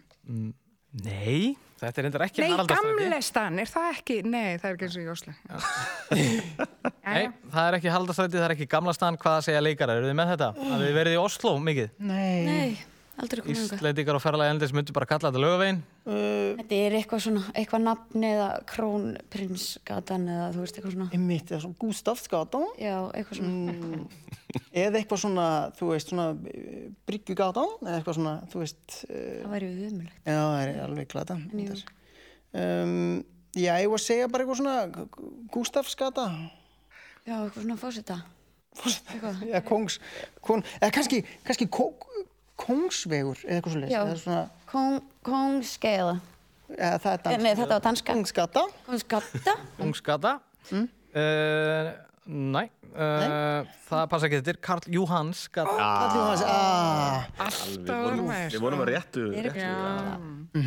nei, þetta er reyndar ekki Nei, Haraldarstræti. gamlestan, er það ekki? Nei, það er ekki eins og í Oslo. Nei, það er ekki Haraldarstræti, það er ekki gamla staðan. Hvað segja leikarar? Eru þið með þetta? Að þið verið í Oslo mikið? Nei. Nei, Íslendingar og ferðalagi endis myndu bara kalla þetta laugavegin. Uh, Þetta er eitthvað svona, eitthvað nafn eða krónprinsgatan eða þú veist eitthvað svona. Einmitt, eða svona Gustafsgatan. Já, eitthvað svona. Eða eitthvað svona, þú veist, svona eh, Bryggjugatan. Eða eitthvað svona, þú veist, uh, Það væri við umulegt. já, það er alveg glata. Um, já, ég var að segja bara eitthvað svona Gustafsgata. Já, eitthvað svona fósita. Eitthvað. Já, kongs, kon, eða kannski, kannski kó, kongsvegur, eða eitthvað svo Já. Eða svona, Kong, Kongsgeiða. eða það er dans. Nei, þetta var danska. Kongsgata. Kongsgata. Ungsgata. Mm. nei, uh, það passa ekki þetta er Karl Jóhanns gata. Kalli hans, aaa. Alltaf var maður. Við vorum að réttu.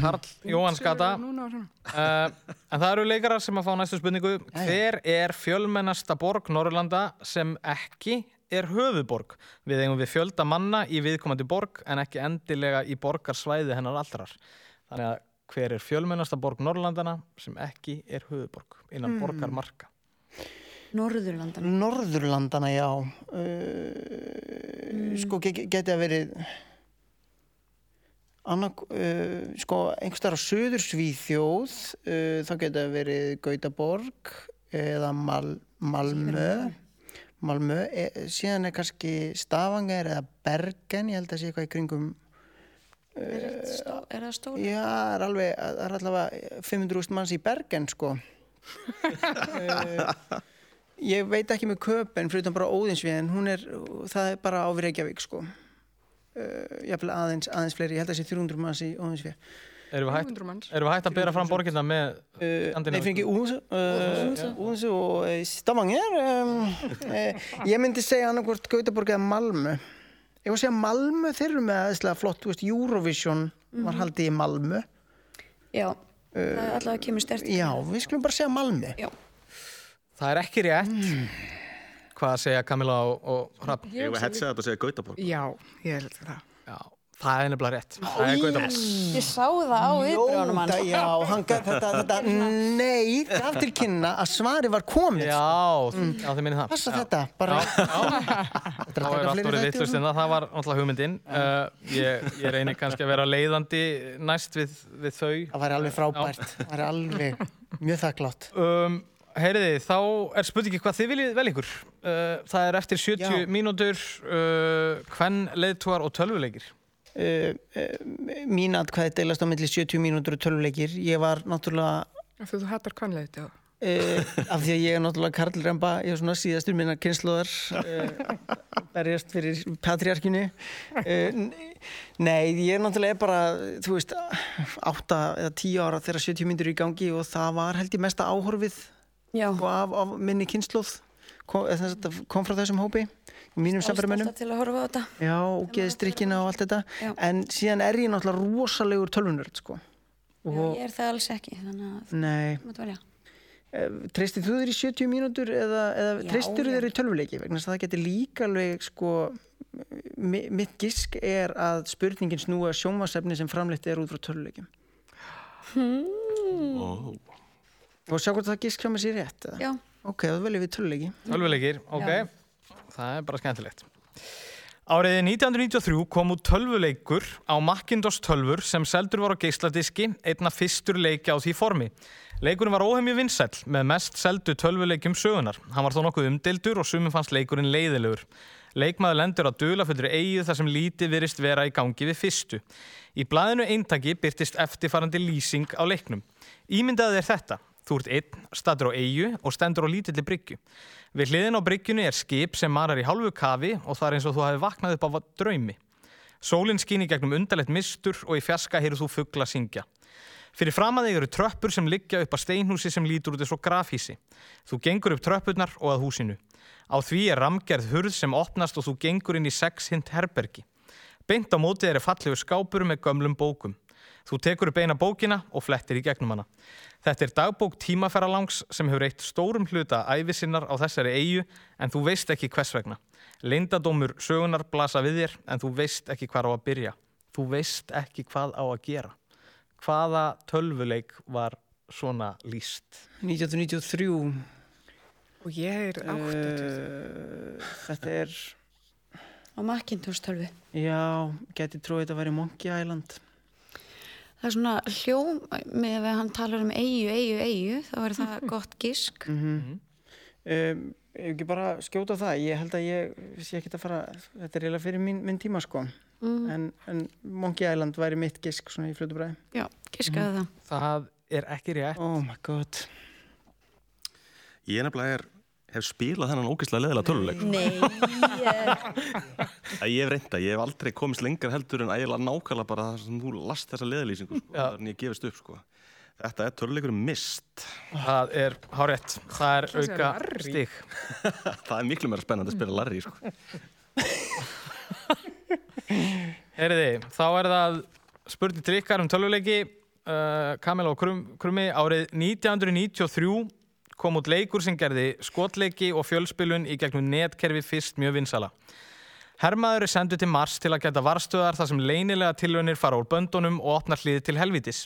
Karl Jóhanns gata. Núna og svona. Uh, en það eru leikarar sem að fá næstu spurningu. Hver er fjölmennasta borg Norrlanda sem ekki er höfuborg? Við eigum við fjölda manna í viðkomandi borg en ekki endilega í borgarsvæði hennar allrar. Þannig að hver er fjölmennasta borg Norrlandana sem ekki er höfuborg innan borgarmarka? Norðurlandan. Norðurlandana, já. Uh, Sko, ge ge- geti að verið annak, uh, sko, einhverstaðar á söður Svíþjóð, uh, þá geti að verið Gautaborg eða Mal Malmö. Malmö, e, síðan er kannski Stavanger eða Bergen, ég held að sé eitthvað í kringum Er, þetta stó, er það stór? Já, það er alveg, það er allavega 500.000 manns í Bergen, sko. uh, ég veit ekki með köpen, fyrir utan bara Óðinsvíðin, hún er, það er bara á Reykjavík, sko. Uh, jafnvel aðeins, aðeins fleiri, ég held að sé 300 manns í Óðinsvíð. Erum við hægt, 300 manns. erum við hægt að bera fram borginna með Uh, nei, Skandinavísku? fyrir ekki Óðinsvíð, uh, Óðinsvíð og uh, Stavanger. Um, uh, ég myndi segja annarkvort Gautaborg eða Malmö. Ég var að segja Malmö, þeir eru með aðeinslega flott, þú veist, Eurovision var haldið í Malmö. Já, það er allavega kemur stert. Já, við skulum bara segja Malmö. Já. Það er ekki rétt. Hvað segja Camilla og, og Rapp? Ég var að hetsa þetta að segja Gautaborg. Já, ég held það. Já, það er nefnilega rétt. Það er Gautaborg. Ég sá það á viðbrjónum hans. Jóta, já, hann gaf þetta, þetta, nei, gaf til kynna að svari var komið. Já, já þið minnið það. Passa þetta, bara. Þá er allt orðið vittlust en það var náttúrulega hugmyndin. Uh, ég, ég reynir kannski að vera leiðandi næst við, við þau. Það væri alveg frábært, það væri alveg mjög þakklátt. Um, heyriði, þá er spurningi hvað þið viljið vel ykkur. Uh, það er eftir 70 Já. mínútur, uh, hvern leiðtúar og tölvuleikir. Uh, uh, mín atkvæði deilast á milli 70 mínútur og tölvuleikir. Ég var náttúrulega, Af því þú hattar kvannleiti á. uh, af því að ég er náttúrulega Karl Remba, ég er svona síðastur minna kynnslóðar, uh, berjast fyrir patriarkinu. Uh, nei, ég er náttúrulega bara, þú veist, átta eða tíu ára þegar 70 mínútur eru í gangi og það var held ég mesta áhorfið af, af minni kynnslóð kom, að kom frá þessum hópi mínum samverðamönnum alltaf til að horfa á þetta. já, og geðstrikkina og allt þetta Já. en síðan er ég náttúrulega rosalegur tölvunörd sko. Ég er það alls ekki, þannig að eh, treystir þú þér í 70 mínútur eða, eða treystir þú þér í tölvuleiki vegna þess að það getur líka alveg sko, mi- mitt gisk er að spurningin snúa sjónvarsefni sem framleitt er út frá töluleikjum Ó, og sjá hvort það gisk hjá mig sér rétt eða? Já, ok, þá veljum við töluleiki Tölvuleikir, ok. Já. Það er bara skemmtilegt. Árið 1993 kom út tölvuleikur á Macintosh tölvur sem seldur var á geisladiski, einna fyrstur leiki á því formi. Leikurinn var óhemju vinsæll með mest seldu tölvuleikjum sögunar. Hann var þó nokkuð umdeildur og sumum fannst leikurinn leiðilegur. Leikmaður lendur á dula fyrir eigið þar sem lítið virist vera í gangi við fyrstu. Í blaðinu eintaki byrtist eftirfarandi lýsing á leiknum. Ímyndaði þér þetta. Þú ert einn, statur á eigu og stendur á lítilli bryggju. Við hliðin á bryggjunni er skip sem marar í hálfu kafi og það er eins og þú hafi vaknað upp á draumi. Sólinn skín í gegnum undarlegt mistur og í fjaska heyrðu þú fugla syngja. Fyrir fram að þig eru tröppur sem liggja upp að steinhúsi sem lítur út eins og grafhísi. Þú gengur upp tröppurnar og að húsinu. Á því er ramgerð hurð sem opnast og þú gengur inn í sex hint herbergi. Beint á mótið er fallegu skápur með gömlum bókum. Þú tekur upp eina bókina og flettir í gegnum hana. Þetta er dagbók tímaferralangs sem hefur eitt stórum hluta æfisinnar á þessari eigu en þú veist ekki hvers vegna. Leindadómur sögunar blasa við þér en þú veist ekki hvað á að byrja. Þú veist ekki hvað á að gera. Hvaða tölvuleik var svona líst? 1993 Og ég er átt uh, þetta er á Macintosh tölvu. já, geti þetta að vera Monkey Island Það er svona hljóm með að hann talar um eigu, eigu, eigu, þá er það gott gisk. um, ef ekki bara skjóta það ég held að ég sé ekki að fara þetta er eiginlega fyrir mín, minn tíma sko Mm. en, en Monkey Island væri mitt gisk svona í fljótu bræði Já, giskaði það. Það er ekki rétt. oh my god Ég nefnilega er, hef spilað þennan ógeðslega leðilega töluleik. Nei, ég... Hef reynda, ég hef aldrei komist lengar heldur en ægilega nákvæmlega bara það sem þú last þessa leðilýsingu, sko, Já. þannig ég gefist upp, sko. Þetta er töluleikur mist. Það er hárétt. Það er auka stig. það er miklu meira spennandi að spila Larry, sko. Heyriði, þá er það spurning til ykkar um tölvuleiki uh, Kamil og Krum, Krummi árið 1993 kom út leikur sem gerði skotleiki og fjölspilun í gegnum netkerfi fyrst mjög vinsala. Hermaður er sendur til Mars til að geta varstöðar þar sem leynilega tilvönir fara úr böndunum og opna hliði til helvitis.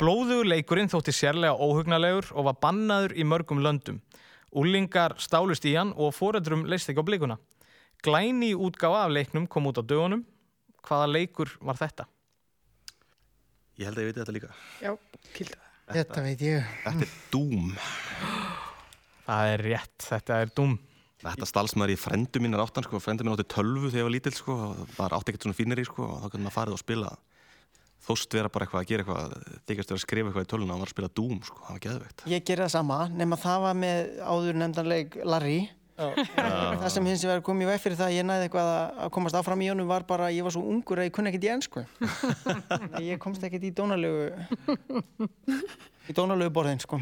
Blóðugur leikurinn þótti sérlega óhugnalegur og var bannaður í mörgum löndum. Úlingar stálust í hann og foreldrum leist ekki á blikuna. Glæni útgáfa af leiknum kom út á dögunum. Hvaða leikur var þetta? Ég held að ég veit þetta líka. Já, kilda það. Þetta veit ég Þetta er Doom. Það er rétt, þetta er dum. Þetta stalsmaður í frendu mín er áttan, sko. Frendu mín átti tölvu þegar ég var lítill, sko. og Það átti ekkert svona fínir í, sko. Og þá kannu maður farið og spila. Þóst vera bara eitthvað að gera eitthvað, þykast vera að skrifa eitthvað í tölvuna og var að spila Doom, sko. Það var geðveikt. ég gerði það sama nema það var með áður nefndanleik Larry það sem hins vegar kom ég veg fyrir það að ég næði eitthvað að- komast áfram í honum var bara að ég var svo ungur að ég kunni ekkert í ennsku ég komst ekkert í dónalegu í dónalegu borðin sko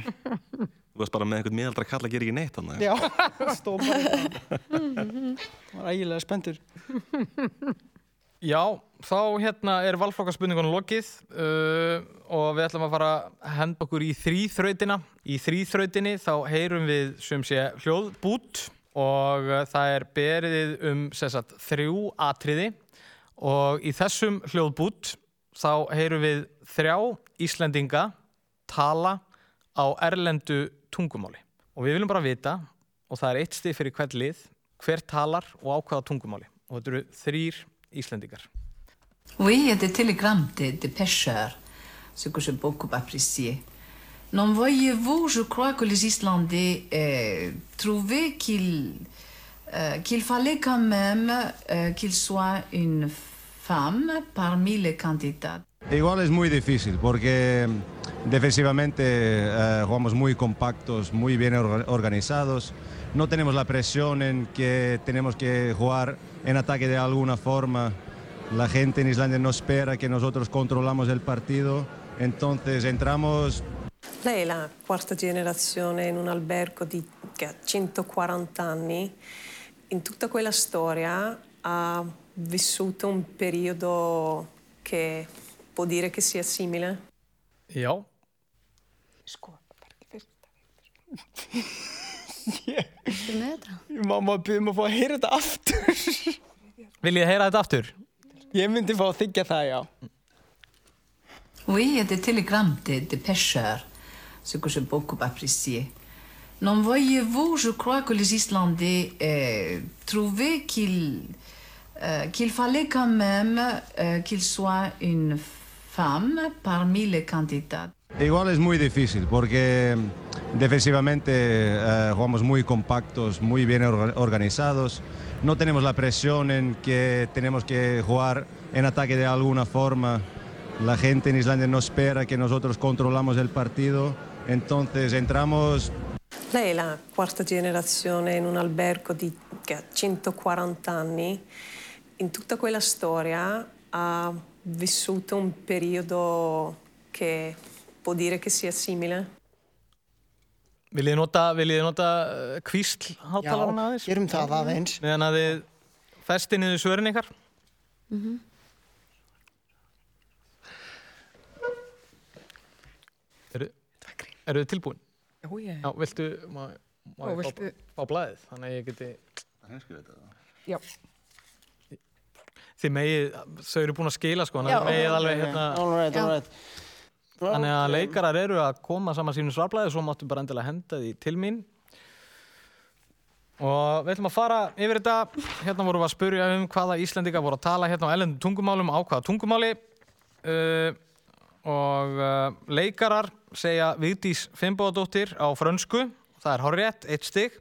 Þú varst bara með einhvern miðaldra kall að gera ekki neitt þannig. já, stóð bara hérna. var ægilega spenntur Já, þá hérna er valflokkarspurningunum lokið uh, og við ætlum að fara að henda okkur í þrýþrautina. Í þrýþrautinni þá heyrum við sem sé hljóðbút og uh, það er berið um sagt, þrjú atriði og í þessum hljóðbút þá heyrum við þrjá Íslendinga tala á erlendu tungumáli. Og við viljum bara vita, og það er eitt stið fyrir hvert lið, hver talar og á hvaða tungumáli. Og þetta eru þrýr Íslendingar. Oui, il y a des télégrammes des, des pêcheurs, ce que j'ai beaucoup apprécié. Non, voyez-vous, je crois que les Islandais euh, trouvaient qu'il euh, fallait quand même euh, qu'il soit une femme parmi les candidats. Igual es muy difícil porque mm, defensivamente eh, jugamos muy compactos, muy bien orga- organizados. No tenemos la presión en que tenemos que jugar en ataque de alguna forma. La gente en Islandia no espera que nosotros controlamos el partido. Entonces entramos Lei è la quarta generazione in un albergo di, che ha 140 anni. In tutta quella storia ha vissuto un periodo che può dire che sia simile. Er með þetta? mamma byrðum að fá að heyra þetta aftur Viljið þið heyra þetta aftur? Ég myndi fá að þykja það, já. Oui, il y a des télégrammes des, des pêcheurs, ce que j'ai beaucoup apprécié. Non, voyez-vous, je crois que les Islandais euh, trouvaient qu'il euh, qu'il fallait quand même euh, qu'il soit une femme parmi les candidats. Igual es muy difícil porque defensivamente eh, jugamos muy compactos, muy bien orga- organizados. No tenemos la presión en que tenemos que jugar en ataque de alguna forma. La gente en Islandia no espera que nosotros controlamos el partido. Entonces entramos Lei è la quarta generazione in un albergo di, che ha 140 anni. In tutta quella storia ha vissuto un periodo che può dire che sia simile. Viljið nota, viljið nota uh, kvísl Já, hátalarna aðeins? gerum það aðeins. Meðan að þið festi niður svörin ykkar? Eru, eru þið tilbúin? Já, ég. Já, viltu, má, má Ó, ég viltu- fá, fá blæðið? Þannig að ég geti, Já. þið megið, þau eru búin að skila sko, þannig að megið alveg hérna, All right, all right. þannig að leikarar eru að koma saman sínu svarblæði, svo máttu bara endilega henda því til mín. Og við ætlum að fara yfir þetta, hérna vorum við að spurja um hvaða Íslendinga voru að tala hérna á ellendum tungumálum, á hvaða tungumáli. Uh, og uh, leikarar segja Vigdís Fimboðadóttir á frönsku, það er horrétt, eitt stygg.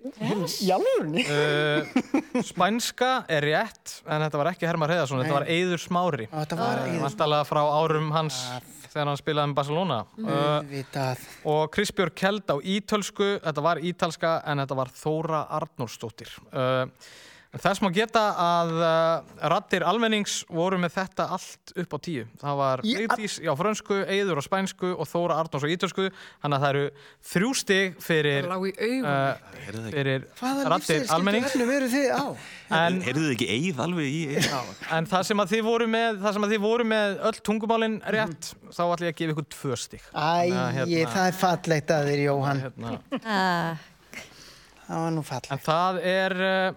Uh, spænska er rétt, en þetta var ekki Hermar Heiðarsson, þetta var Eiður Smári. Eiginlega Vantalega frá árum hans þegar hann spilaði með Barcelona. Uh, og Kristbjörg Kjeld á ítölsku, þetta var ítalska en þetta var Þóra Arnórsdóttir. Uh, þess má geta að uh, rattir almennings voru með þetta allt upp á tíu. Það var Vigdís á frönsku, Eiður á spænsku og Þóra Arnórs á ítölsku. Þannig að það eru þrjú stig fyrir, uh, fyrir Hvaða rattir almennings. En, heyrðu þið ekki eigið alveg í eigið? en það sem að þið voru með, það sem að þið voru með öll tungumálin rétt, þá ætlum ég að gefa ykkur tvö stig. Æ, Þannig að, hérna- það er fallegt að þér, Jóhann. Hérna, Ah, Það var nú En fallegt. það er, uh,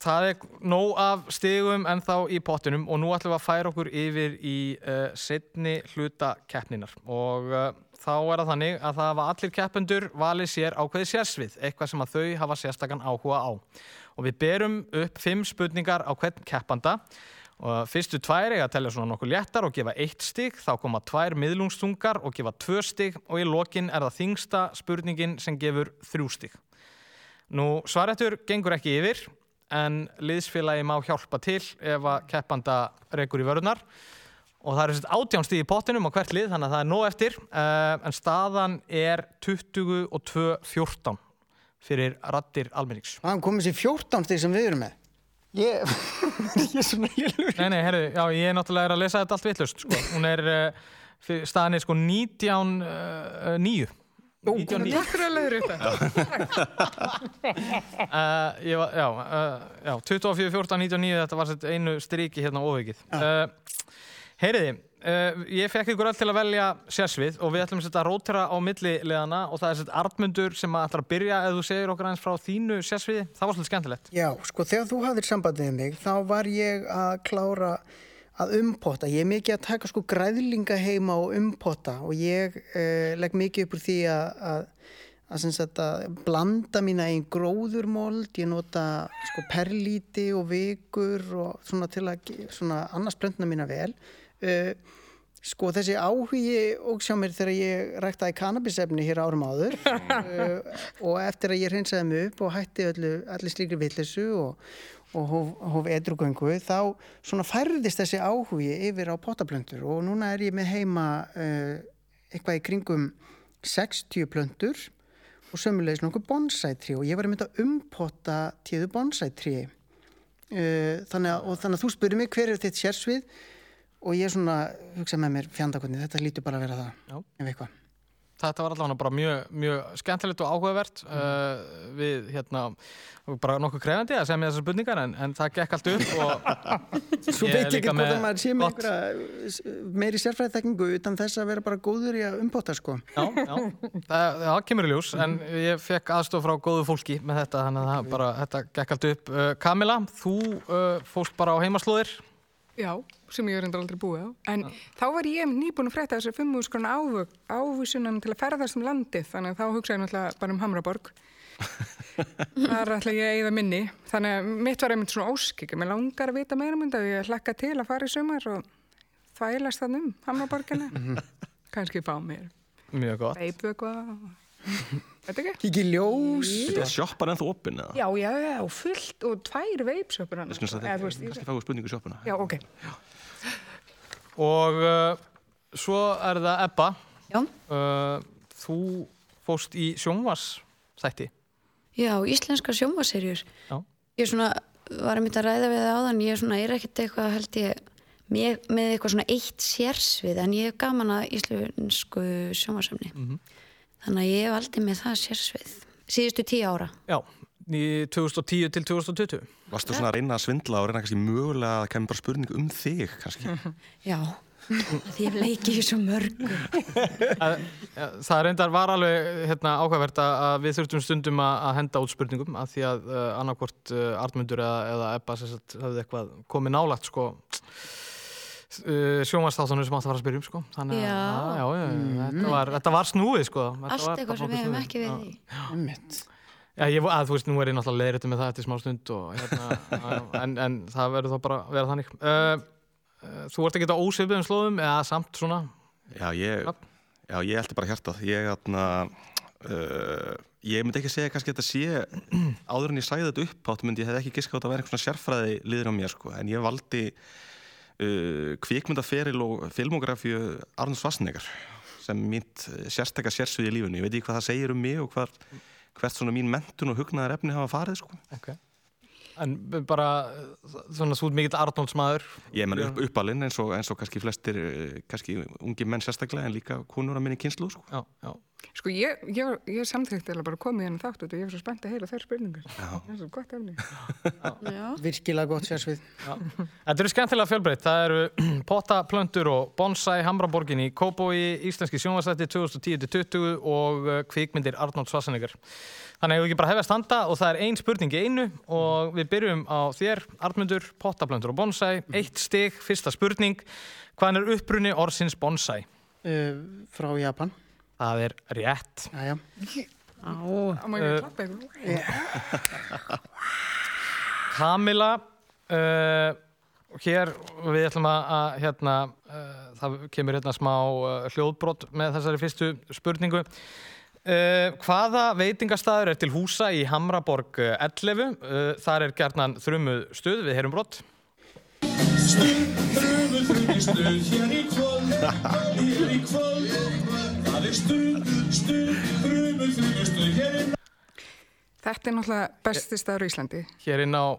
það er nóg af stigum en þá í pottinum og nú ætlum við að færa okkur yfir í uh, setni hluta keppninar og uh, þá er það þannig að það hafa allir keppendur valið sér ákveði sérsvið, eitthvað sem að þau hafa sérstakann áhuga á. Og við berum upp fimm spurningar á hvern keppanda og fyrstu tvær eiga að telja svona nokkuð léttar og gefa eitt stig, þá koma tvær miðlungstungar og gefa tvö stig og í lokin er það þingsta spurningin sem gefur þrjú stig. Nú, svarættur gengur ekki yfir, en liðsfélagi má hjálpa til ef að keppanda rekur í vörðunar. Og það eru sett átján stíð í pottinum á hvert lið, þannig að það er nóg eftir. Uh, en staðan er 22-14 fyrir rattir almennings. Það komið sér 14 stig sem við erum með. Ég, ég er svona. Nei, nei, herru, já, ég er náttúrulega er að lesa þetta allt vittlust, sko. Hún er, uh, fyrir- staðan er sko 19-9. 9. 19-9. Takk fyrir að leiður. Uh, ég var, já, uh, já, 24, 14, 99, þetta var sett einu striki hérna óveikið. Uh, heyriði, uh, ég fekk ykkur öll til að velja sérsvið og við ætlum að setja rótera á millilegana og það er sett Artmundur sem að ætlar að byrja ef þú segir okkur aðeins frá þínu sérsviði. Það var svolítið skemmtilegt. Já, sko, þegar þú hafðir sambandið við mig, þá var ég að klára að umpotta. Ég er mikið að taka sko græðlinga heima og umpotta og ég eh, legg mikið upp úr því að, blanda mína einn gróðurmold, ég nota sko perlíti og vikur og svona til að svona annars blöndna mína vel. Uh, sko þessi áhugi og sjá mér þegar ég ræktaði kannabisefni hér árum áður uh, og eftir að ég hreinsaði mig upp og hætti öllu, allir slíkri villisu og, og hóf, hóf edrugöngu þá svona færðist þessi áhugi yfir á pottaplöntur og núna er ég með heima uh, eitthvað í kringum 60 plöntur og sömulegis nokkuð bonsætri og ég var að mynda að umpotta tíðu bonsætri uh, þannig að, þannig að þú spurði mig hver er þitt sérsvið og ég svona hugsa með mér fjandakotni, þetta lítur bara að vera það Já. ef eitthvað. Þetta var allavega bara mjög, mjög skemmtilegt og áhugavert uh, við hérna bara nokkuð krefandi að segja mér þessar spurningar en, en það gekk allt upp og Svo veit ekki hvort að maður sé með einhverja meiri sérfræðitekningu utan þess að vera bara góður í að umbóta sko. Já, já, það, það kemur í ljós en ég fekk aðstof frá góðu fólki með þetta, þannig að það bara, þetta gekk allt upp. Uh, Kamila, þú uh, fóst bara á heimaslóðir. Já, sem ég er reyndar aldrei búið á. En þá var ég nýbúin að frétta þessi 5.000 skrona ávísunan til að ferðast um landið, þannig að þá hugsa ég náttúrulega bara um Hamraborg. Þar ætla ég að eigða minni. Þannig að mitt var einmitt svona óskik. Mér langar að vita meira um þetta. Ég hlakka til að fara í sumar og þvælast þann um Hamraborgina. Kannski fá mér Mjög gott. veipu eitthvað. Þetta ekki? Kiki ljós. Þetta er sjoppar ennþá opinn eða? Já, já, já, fullt og tvær veipsöpur Ég skilst að Eða, þetta, ég- kannski fáið spurningu sjoppuna. Já, ok. Og uh, svo er það Ebba. Já. Uh, þú fóst í sjónvarsþætti. Já, íslenska sjónvaserjur. Já. Ég svona, var einmitt að ræða við það áðan, ég svona, er ekkert eitthvað held ég með, með eitthvað svona eitt sérsvið, en ég hef gaman að íslensku sjónvarsefni. Þannig að ég hef aldrei með það sérsvið. Síðustu tíu ára. Já, 2010 til 2020. Varstu svona að reyna að svindla og reyna kannski mögulega að kemur bara spurning um þig kannski? Já, því ég hef leikið í svo. Að- ja, Það reyndar var alveg hérna, áhugavert að að við þurftum stundum að, að henda út spurningum af því að uh, annarkvort uh, Artmundur eða, eða Ebba höfðu eitthvað komið nálagt sko uh, sjónvarsþáttunum sem átt að fara að spyrja um sko þannig að Já. já, já, já, þetta, var, þetta var snúið sko Þetta Allt eitthvað sem við hefum ekki við í. Já, ég, að, þú veist, nú er ég náttúrulega leiðrættu með það eftir smá stund og hérna, en, en það verður þá bara að vera þannig. Uh, uh, þú ert ekki á ósviðum slóðum eða samt svona, Já, ég, Já. ég eldi bara hjartað. Ég, atna, uh, ég myndi ekki segja kannski að þetta sé, áður en ég sæði þetta upp átt, myndi ég hef ekki giskað á þetta að vera einhvern svona sérfræði liður á mér, sko. En ég valdi uh, kvikmyndaferil og filmografíu Arnur Svarsnegar sem mínt sérstakka sérsvið í lífunni. Ég veit ekki hvað það segir um mig og hvar, hvert svona mín mentun og hugnaðar efni hafa farið, sko. okay. en bara svona þú ert mikill Arnóldsmaður. Ég menn upp, uppalinn eins og, eins og kannski flestir, eh, kannski ungi menn sérstaklega en líka konur að minni kynslu, sko. Já, já. Sko ég, ég, ég samþykti eða bara komið hérna þátt og ég er svo spennt að heyra þær spurningar. Það er svo gott efni. Já. Virkilega gott sérsvið. Þetta eru skemmtilega fjölbreytt. Það eru pottaplöntur og bonsai, Hamraborgin í Kópói, Íslenski sjónvarsætti 2010-2020 og uh, kvikmyndir Arnold Schwarzenegger. Þannig að ég ekki bara hefja standa og það er ein spurning í einu og við byrjum á þér, Arnmundur, pottaplöntur og bonsai. Eitt stig, fyrsta spurning. Hvaðan er upprunni orðsins bonsai? Uh, frá Japan. Það er rétt. Jæja. Á. Á maður Eh, ekki klappa eitthvað. Kamila uh, hér við ætlum að, að hérna, uh, það kemur hérna smá uh, hljóðbrott með þessari fyrstu spurningu uh, hvaða veitingastæður er til húsa í Hamraborg uh, 11 uh, þar er gerðnan þrumuð stuð við heyrum brott Þrjumur þrjumistuð hér í kvöld, hér í kvöld Þetta er náttúrulega besti staður í Íslandi hér inn á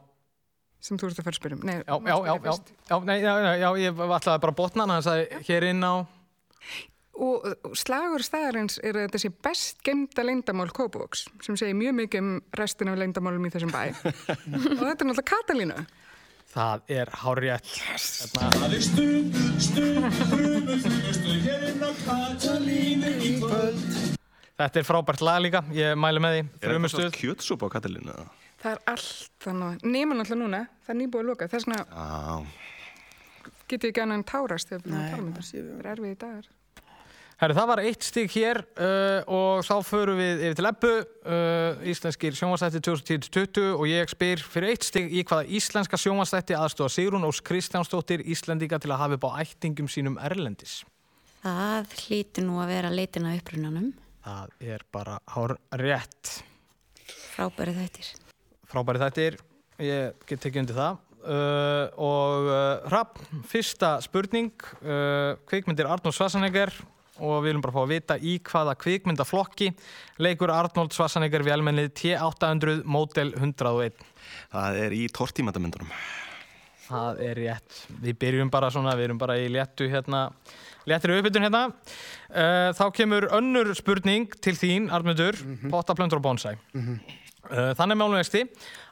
sem þú ert að fara að spyrja um. Já, já, já, já, nei, já, já, ég ætlaði bara að botna hann sagði hér inn á Og og slagur staðarins er að þetta sé best gemda leyndamál Kópavóks sem segir mjög mikið um restin af leyndamálum í þessum bæ. og þetta er náttúrulega Katalínu. Það er hárétt hérna, Það er stuð, stuð, þrjumur þrjumistuð hér inn á Katalínu í kvöld þetta er frábært lag líka ég mælu með því, Er þrumustuð svona kjötsúpa á Katalínu? eða? Það er allt þannig. Nýma náttúrulega núna, það er nýbúið að loka. Þess vegna Já, get ég ekki annan tárast þegar við erum að tala um það þetta. Það er erfið í dagar. Herru, það var eitt stík hér uh, og þá förum við yfir til Ebbu, uh, íslenskir sjónvarsætti 2010-2020 og ég spyr fyrir eitt stík í hvaða íslenska sjónvarsætti aðstofa Sigrún Ós Kristjánsdóttir Íslendinga til að hafa upp á ættingum sínum erlendis. Það hlýtur nú að vera leitin að upprunanum. Það er bara hár rétt. Frábæri þættir. Frábæri þættir, ég get tekið undir það. Uh, og uh, Rapp, fyrsta spurning, uh, kvikmyndir Arnold Schwarzenegger og við viljum bara fá að vita í hvaða kvikmyndaflokki leikur Arnold Schwarzenegger vélmennið T800 Model 101. það er í tortímatamyndunum. Það er rétt. Við byrjum bara svona, við erum bara í léttu hérna, léttri uppbytun hérna. Uh, þá kemur önnur spurning til þín, Arnmundur, pottaplöndur og bonsai. Uh, Þannig málum vexti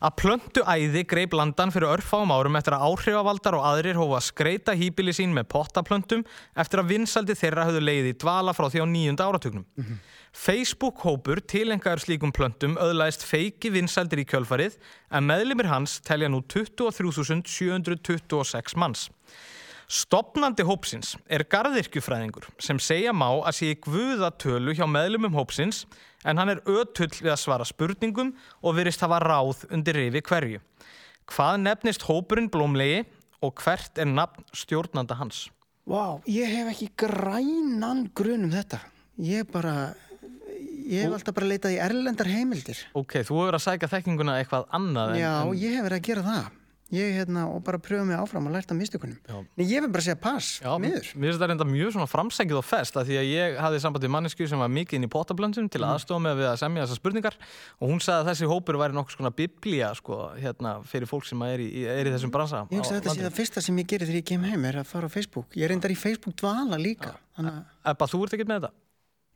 að plöntu æði greip landan fyrir örfáum árum eftir að áhrifavaldar og aðrir hófa að skreita hýbili sín með pottaplöntum eftir að vinsaldi þeirra höfðu leiði dvala frá því á nýjunda áratugnum. Facebook-hópur tilengaður slíkum plöntum öðlaðist feiki vinsaldir í kjölfarið en meðlimir hans telja nú 23.726 manns. Stopnandi hópsins er garðirkjufræðingur sem segja má að sé í guðatölu hjá meðlumum hópsins en hann er ötull við að svara spurningum og virðist hafa ráð undir rifi hverju. Hvað nefnist hópurinn blómlegi og hvert er nafn stjórnanda hans? Vá, ég hef ekki grænan grun um þetta. Ég bara, ég hef alltaf bara leitað í erlendar heimildir. Ok, þú hefur að sækja þekkinguna eitthvað annað en, Já, en ég hef verið að gera það. Ég, hérna, og bara pröfa mig áfram og lært af mistökunum. Já. Nei, ég vil bara segja pass, Já, mér finnst þetta reynda mjög svona framsækið og fest að því að ég hafði samband við mannesku sem var mikið inn í potablöndum til að aðstofa með við að semja þessar spurningar og hún sagði að þessi hópur væri nokkuð svona biblía sko, hérna, fyrir fólk sem er í, er í þessum bransa Ég að þetta landinu. það fyrsta sem ég gerir þegar ég kem heim er að fara á Facebook. Ég reyndar í Facebook dvala líka. Þannig að... Ebba, þú ert ekkert með þetta?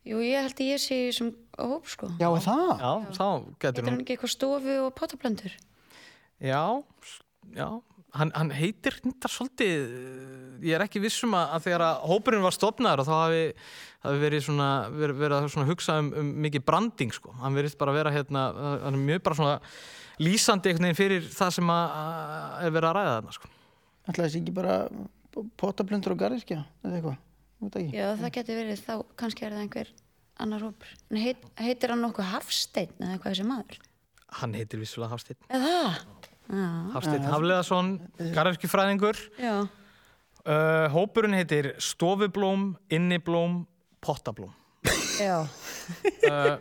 Jú, ég held að ég sé í þessum hóp, sko. Já, er það? Já, þá getur hún hann ekki eitthvað stofu og potaplöndur? Já, já Hann, hann heitir hindar svolítið ég er ekki vissum að, að þegar að hópurinn var stopnaður og þá hafi, hafi verið svona, verið, verið að svona hugsa um, um mikið branding sko, hann verið bara að vera hérna, hann er mjög bara svona lýsandi einhvern veginn fyrir það sem að, að er verið að ræða þarna sko. Ætlaði þessi ekki bara potablöndur og garðiskja eða eitthvað? Veit ekki. Já, það getur verið þá, kannski er það einhver annar hópur. En heit, heitir hann nokkuð Hafsteinn eða eitthvað þessi maður? Hann heitir vissulega Hafsteinn Eða það? Hafsteinn Hafleðarsson, garðirkjufræðingur Já. uh, Hópurinn heitir Stofublóm, Inniblóm, Pottablóm Já. uh,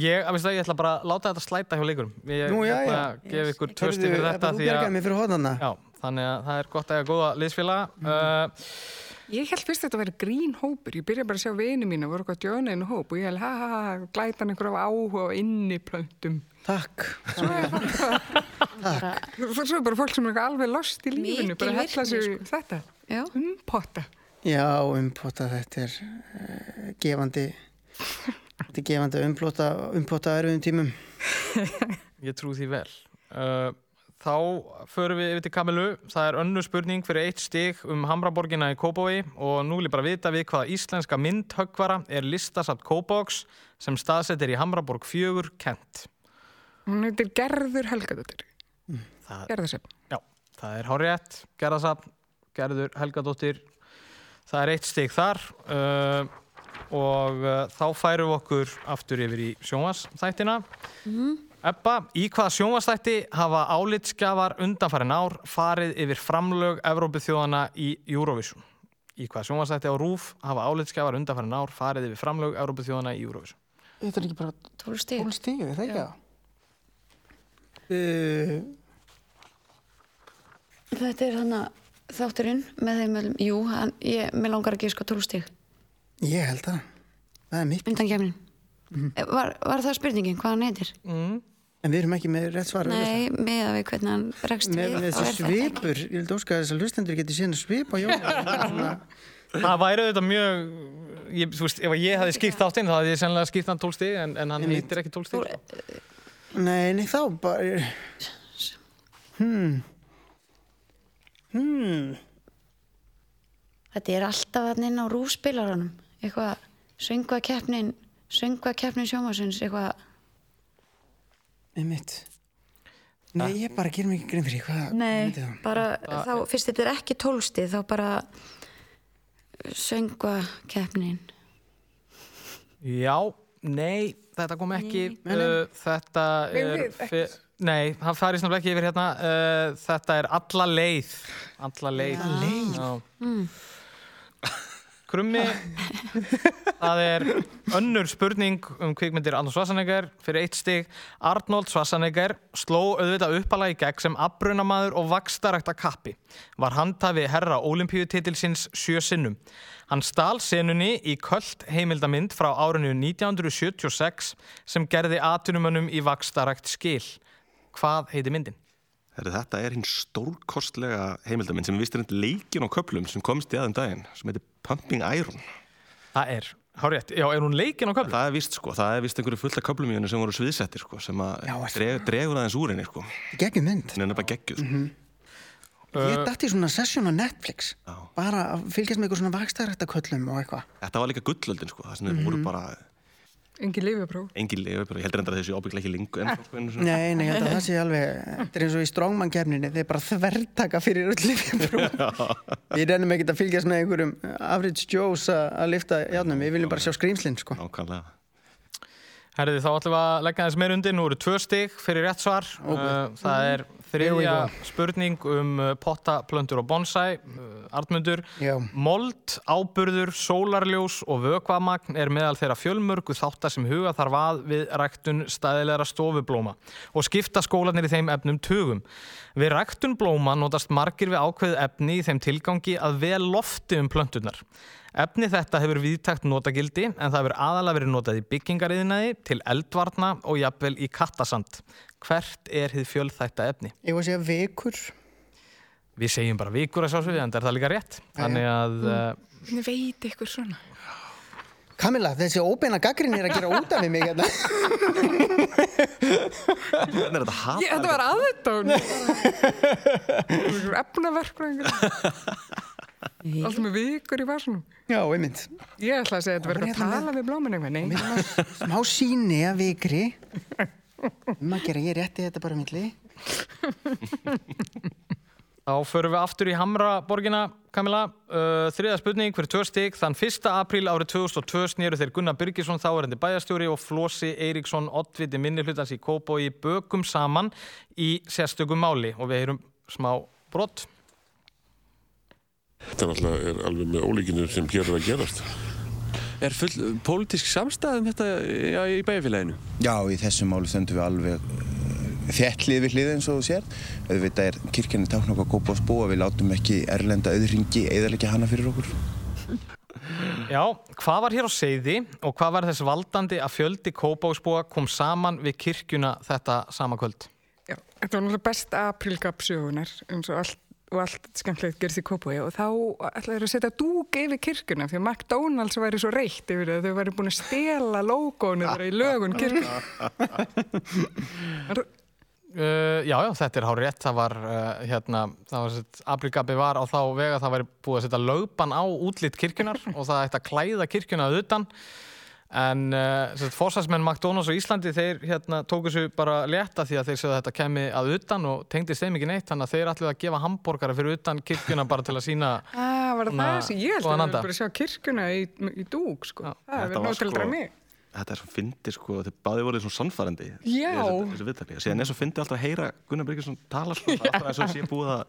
ég, að það, ég ætla bara að láta þetta slæta hjá leikurum ég Nú, já, ætla já. að gefa ykkur trösti fyrir þetta Þú að, mig fyrir já, þannig að það er gott að eiga góða liðsfélaga uh, Ég held fyrst að þetta væri grín hópur. Ég byrja bara að sjá vini mín og voru eitthvað djóna einu hóp og ég held, ha, ha, ha, glæta hann einhver af áhuga og inniplöntum. Takk. Svo er bara fólk sem er alveg lost í lífinu, Mikil bara hella í sko. þetta. Já. Um potta. Já, umpota þetta er uh, gefandi þetta er gefandi umplota umpota erfiðum tímum. ég trú því vel uh, þá förum við yfir til Kamilu það er önnu spurning fyrir eitt stig um Hamraborgina í Kópavogi og nú vil ég bara vita við hvaða íslenska myndhöggvara er listasatt Kópavogs sem staðsettir í Hamraborg 4 Kent Hún heitir Gerður Helgadóttir. það, Gerðarsöfn. já, það er hárétt Gerðasafn, Gerður Helgadóttir það er eitt stig þar uh, og uh, þá færum við okkur aftur yfir í sjónvarsþættina Ebba, í hvaða sjónvarsþætti hafa álitsgjafar undanfærin ár farið yfir framlög Evrópuþjóðana í Eurovision? Í hvaða sjónvarsþætti á RÚF hafa álitsgjafar undanfærin ár farið yfir framlög Evrópuþjóðana í Eurovision? Þetta er ekki bara Tól stíg. tól stíu, er það ekki það? Uh, Þetta er hann að þátturinn með þeim meðlum. Jú, hann, ég, mér langar að gíska tól stíg. ég held það. Það er mitt. Undan kemnin. Var, var það spurningin, hvað hann heitir? Mm. En við erum ekki með rétt svar. Nei, með að við hvernig hann bregst Með, við. með þessi þetta svipur, ég held óska að þessar hlustendur geti síðan svip á jóla. Það væri auðvitað mjög, ég, þú veist, ef ég hefði skipt þáttinn þá hefði ég sennilega skipt hann 12 stig en, en hann heitir ekki 12 stig. Nei, nei, þá bara... Hmm. Hmm. Þetta er alltaf hann inn á rúfspilaranum. Eitthvað, söngvakeppnin, söngvakeppnin sjómasins, eitthvað... Með mitt. Nei, ég bara gerum ekki grein fyrir því, hvað Nei, myndi það? bara þá, fyrst þetta er ekki tólsti, þá bara söngvakeppnin. Já, nei, þetta kom ekki, Nei, nei. uh, þetta er... fyr- Nei, það farið snabbt ekki yfir hérna, uh, þetta er alla leið, alla leið. Alla leið? Já. Krummi, það er önnur spurning um kvikmyndir Arnold Schwarzenegger fyrir eitt stig. Arnold Schwarzenegger sló auðvitað uppala í gegn sem afbrunamaður og vakstarækta kappi. Var handhafi herra olimpíutitilsins sjö sinnum. Hann stál senunni í köld heimildamind frá árinu 1976 sem gerði atunumönnum í vakstarækt skil. Hvað heiti myndin? Herri, þetta er hinn stórkostlega heimildaminn sem við vistum leikin á köplum sem komst í aðeim daginn sem heitir Pumping Iron. Það er, hárétt, já, er hún leikin á köflum? Það er vist sko, það er vist einhverju fullt af köplum í henni sem voru sviðsettir sko, sem að dreg, dregur aðeins úr henni sko. Geggjum mynd. Henni er bara geggjuð sko. Ég dætti í svona session á Netflix. Já. Bara að fylgjast með eitthvað svona vakstæðrættaköllum og eitthvað. Þetta var líka gullöldin sko, það sem þeir voru bara Engin lifjapróf. engin leifur, ég heldur enda þessu ábygglega ekki lingu en sko, einu sinni. Nei, nei, ég held að það sé alveg, þetta er eins og í Strongman-kefninni, þeir bara þvertaka fyrir öll lifjabrú. Við rennum ekkert að fylgjast með einhverjum average Joes að að lifta játnum, við viljum bara sjá skrýmslinn, sko. Nákvæmlega. Herriði, þá ætlum við að leggja þess meir undir. Nú eru tvö stig fyrir rétt svar. Uh, það er þriðja spurning um uh, potta, plöntur og bonsai. Uh, Artmundur, mold, áburður, sólarljós og vökvamagn er meðal þeirra fjölmörgu þáttar sem huga þarf að við ræktun stæðilegra stofublóma og skipta skólanir í þeim efnum tugum. Við ræktun blóma notast margir við ákveð efni í þeim tilgangi að vel lofti um plönturnar. Efni þetta hefur viðtækt notagildi en það hefur aðalega verið notað í byggingariðinaði, til eldvarna og jafnvel í kattasand. Hvert er þið fjölþætta efni? Ég var að segja vikur. Við segjum bara vikur að sjálfsögðu en það er það líka rétt. Þannig að uh, Hvernig veit ykkur svona? Kamila, þessi óbeina gaggrin er að gera út af mig mig hérna. Hvernig er þetta hata? Ég, þetta var aðeitón. Efnaverkfræðingur. Alltaf með vikur í vasunum. Já, einmind. Ég ætla að segja að þetta verður hérna að tala við blómin eitthvað. Nei. Smá síni að vikri. Að gera, ég rétti þetta bara milli. Þá förum við aftur í Hamraborgina, Kamila. Uh, þriða spurning fyrir tvö stig. Þann 1. apríl árið 2002 snýru þeir Gunnar Birgisson, þáverandi bæjastjóri og Flósi Eiríksson, oddviti minnihlutans í Kópói bökum saman í sérstökum máli. Og við heyrum smá brott. Þetta náttúrulega er alveg með ólíkinu sem er að gerast. Er full pólitísk samstæð um þetta já, í bæjarfélaginu? Já, í þessu máli stöndum við alveg þétt hlið við hlið eins og þú sér. Auðvitað er kirkjani tákn okkar að kópa á spó að við látum ekki erlenda auðringi eðalegja hana fyrir okkur. Já, hvað var hér á seiði og hvað var þess valdandi að fjöldi Kópáksbúa kom saman við kirkjuna þetta sama kvöld? Já, þetta var náttúrulega best aprílgap sögunar eins og allt, og allt skemmtilegt gerist í Kópói og þá ætlaði þeir að setja dúk yfir kirkuna því að McDonalds væri svo reitt yfir það þau væri búin að stela logoinu þeirra í lögun kirkuna. Uh, já, já, þetta er hár rétt. Það var, uh, hérna, það var sett, Abrigabi var á þá vega það væri búið að setja lögban á útlitt kirkjunar og það ætti að klæða kirkjuna að utan. En uh, fórsæsmenn McDonalds og Íslandi, þeir hérna, tóku sér bara létta því að þeir séu að þetta kemi að utan og tengdist þeim ekki neitt. Þannig að þeir ætluði að gefa hambúrgara fyrir utan kirkjuna bara til að sína Ah, var það Svona það sem ég held að anda. við bara sjá kirkuna í, í dúk, sko. það Þetta er var verið náttúrulega sko- mig. Þetta er svo fyndi sko, þeir báði voruð svona sannfærandi Já. þessu, þessu. Og síðan er svo fyndi alltaf að heyra Gunnar Birgisson tala það er alltaf eins og sé búið að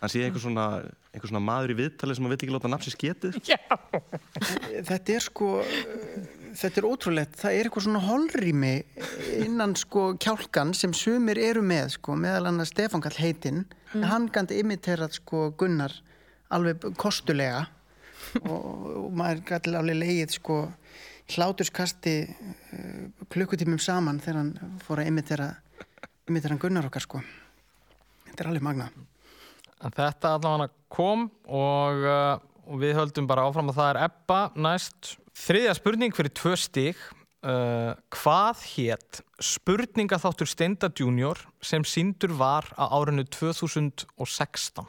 hann sé einhver svona, einhver svona maður í viðtali sem hann vill ekki láta nafnsi sketið. Þetta er sko, þetta er ótrúlegt, það er eitthvað svona holrými innan sko kjálkan sem sumir eru með sko, meðal annars Stefán Kall heitinn, hann gæti imiterað sko Gunnar alveg kostulega og, og maður gæti alveg leið sko hláturskasti uh, klukkutímum saman þegar hann fór að imitera, imitera Gunnar okkar sko. Þetta er alveg magna. En þetta allavega kom og, uh, og við höldum bara áfram að það er Ebba næst. Þriðja spurning fyrir tvö stig. Uh, hvað hétt spurningaþáttur Steinda Junior sem síndur var á árinu 2016?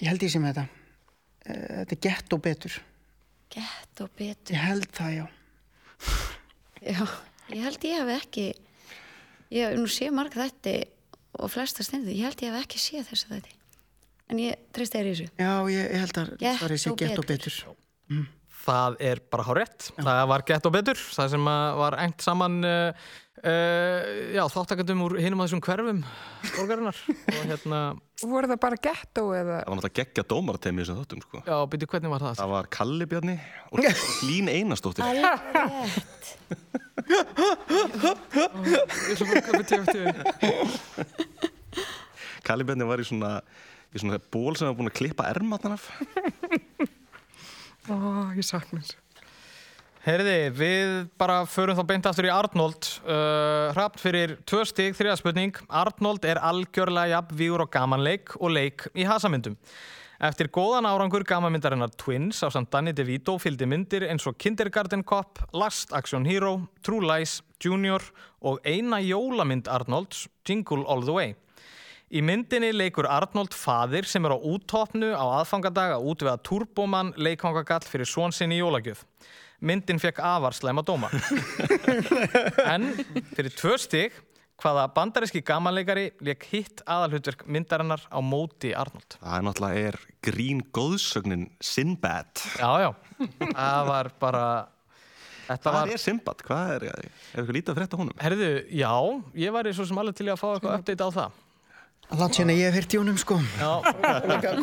Ég held ég sem þetta. Uh, þetta er gett og betur. Gett og betur. Ég held það, já. Já, ég held ég hef ekki, ég hef nú séð marg þætti og flesta stendur, ég held ég hef ekki séð þessu þætti. En ég treyst þér í þessu. Já, ég, ég held að Gett svarið sé og gett og betur. Betur. Það er bara hár rétt. Það var gett og betur. Það sem að var engt saman uh, uh, já, þáttakandum úr hinum að þessum hverfum borgarinnar. og hérna, Voru það bara gettó eða? Það var náttúrulega geggja dómartemi þessum þáttum sko. já, byrju, hvernig var það? Það var Kalli Bjarni og Hlín Einarsdóttir. Alveg rétt. Kalli Bjarni var í svona, í svona ból sem var búin að klippa ermatnan af. Ó, ég sakna þessu. Heyriði, við bara förum þá beint aftur í Arnold. Uh, Hrapt fyrir tvö stig, þriða spurning. Arnold er algjörlega jafn vígur og gamanleik og leik í hasamyndum. Eftir góðan árangur gamanmyndarinnar Twins á samt Danny DeVito fylgdi myndir eins og Kindergarten Cop, Last Action Hero, True Lies, Junior og eina jólamynd Arnolds, Jingle All The Way. Í myndinni leikur Arnold faðir sem er á úttoppnu á aðfangadag að útvega Turboman leikvangagall fyrir svon sinni í jólagjöf. Myndin fekk afar slæma dóma. en fyrir tvö stig hvaða bandaríski gamanleikari leik hitt aðalhutverk myndarinnar á móti Arnold. Það er náttúrulega er grín góðsögnin Sinbad. Já, já. Það var bara... Þetta Hvað var... er Sinbad? Hvað er, er eitthvað lítið að frétta honum? Herðu, já, ég væri svo sem alveg til í að fá eitthvað update á það. Langt sérna ég hef hýrt í honum sko Já. Kollega-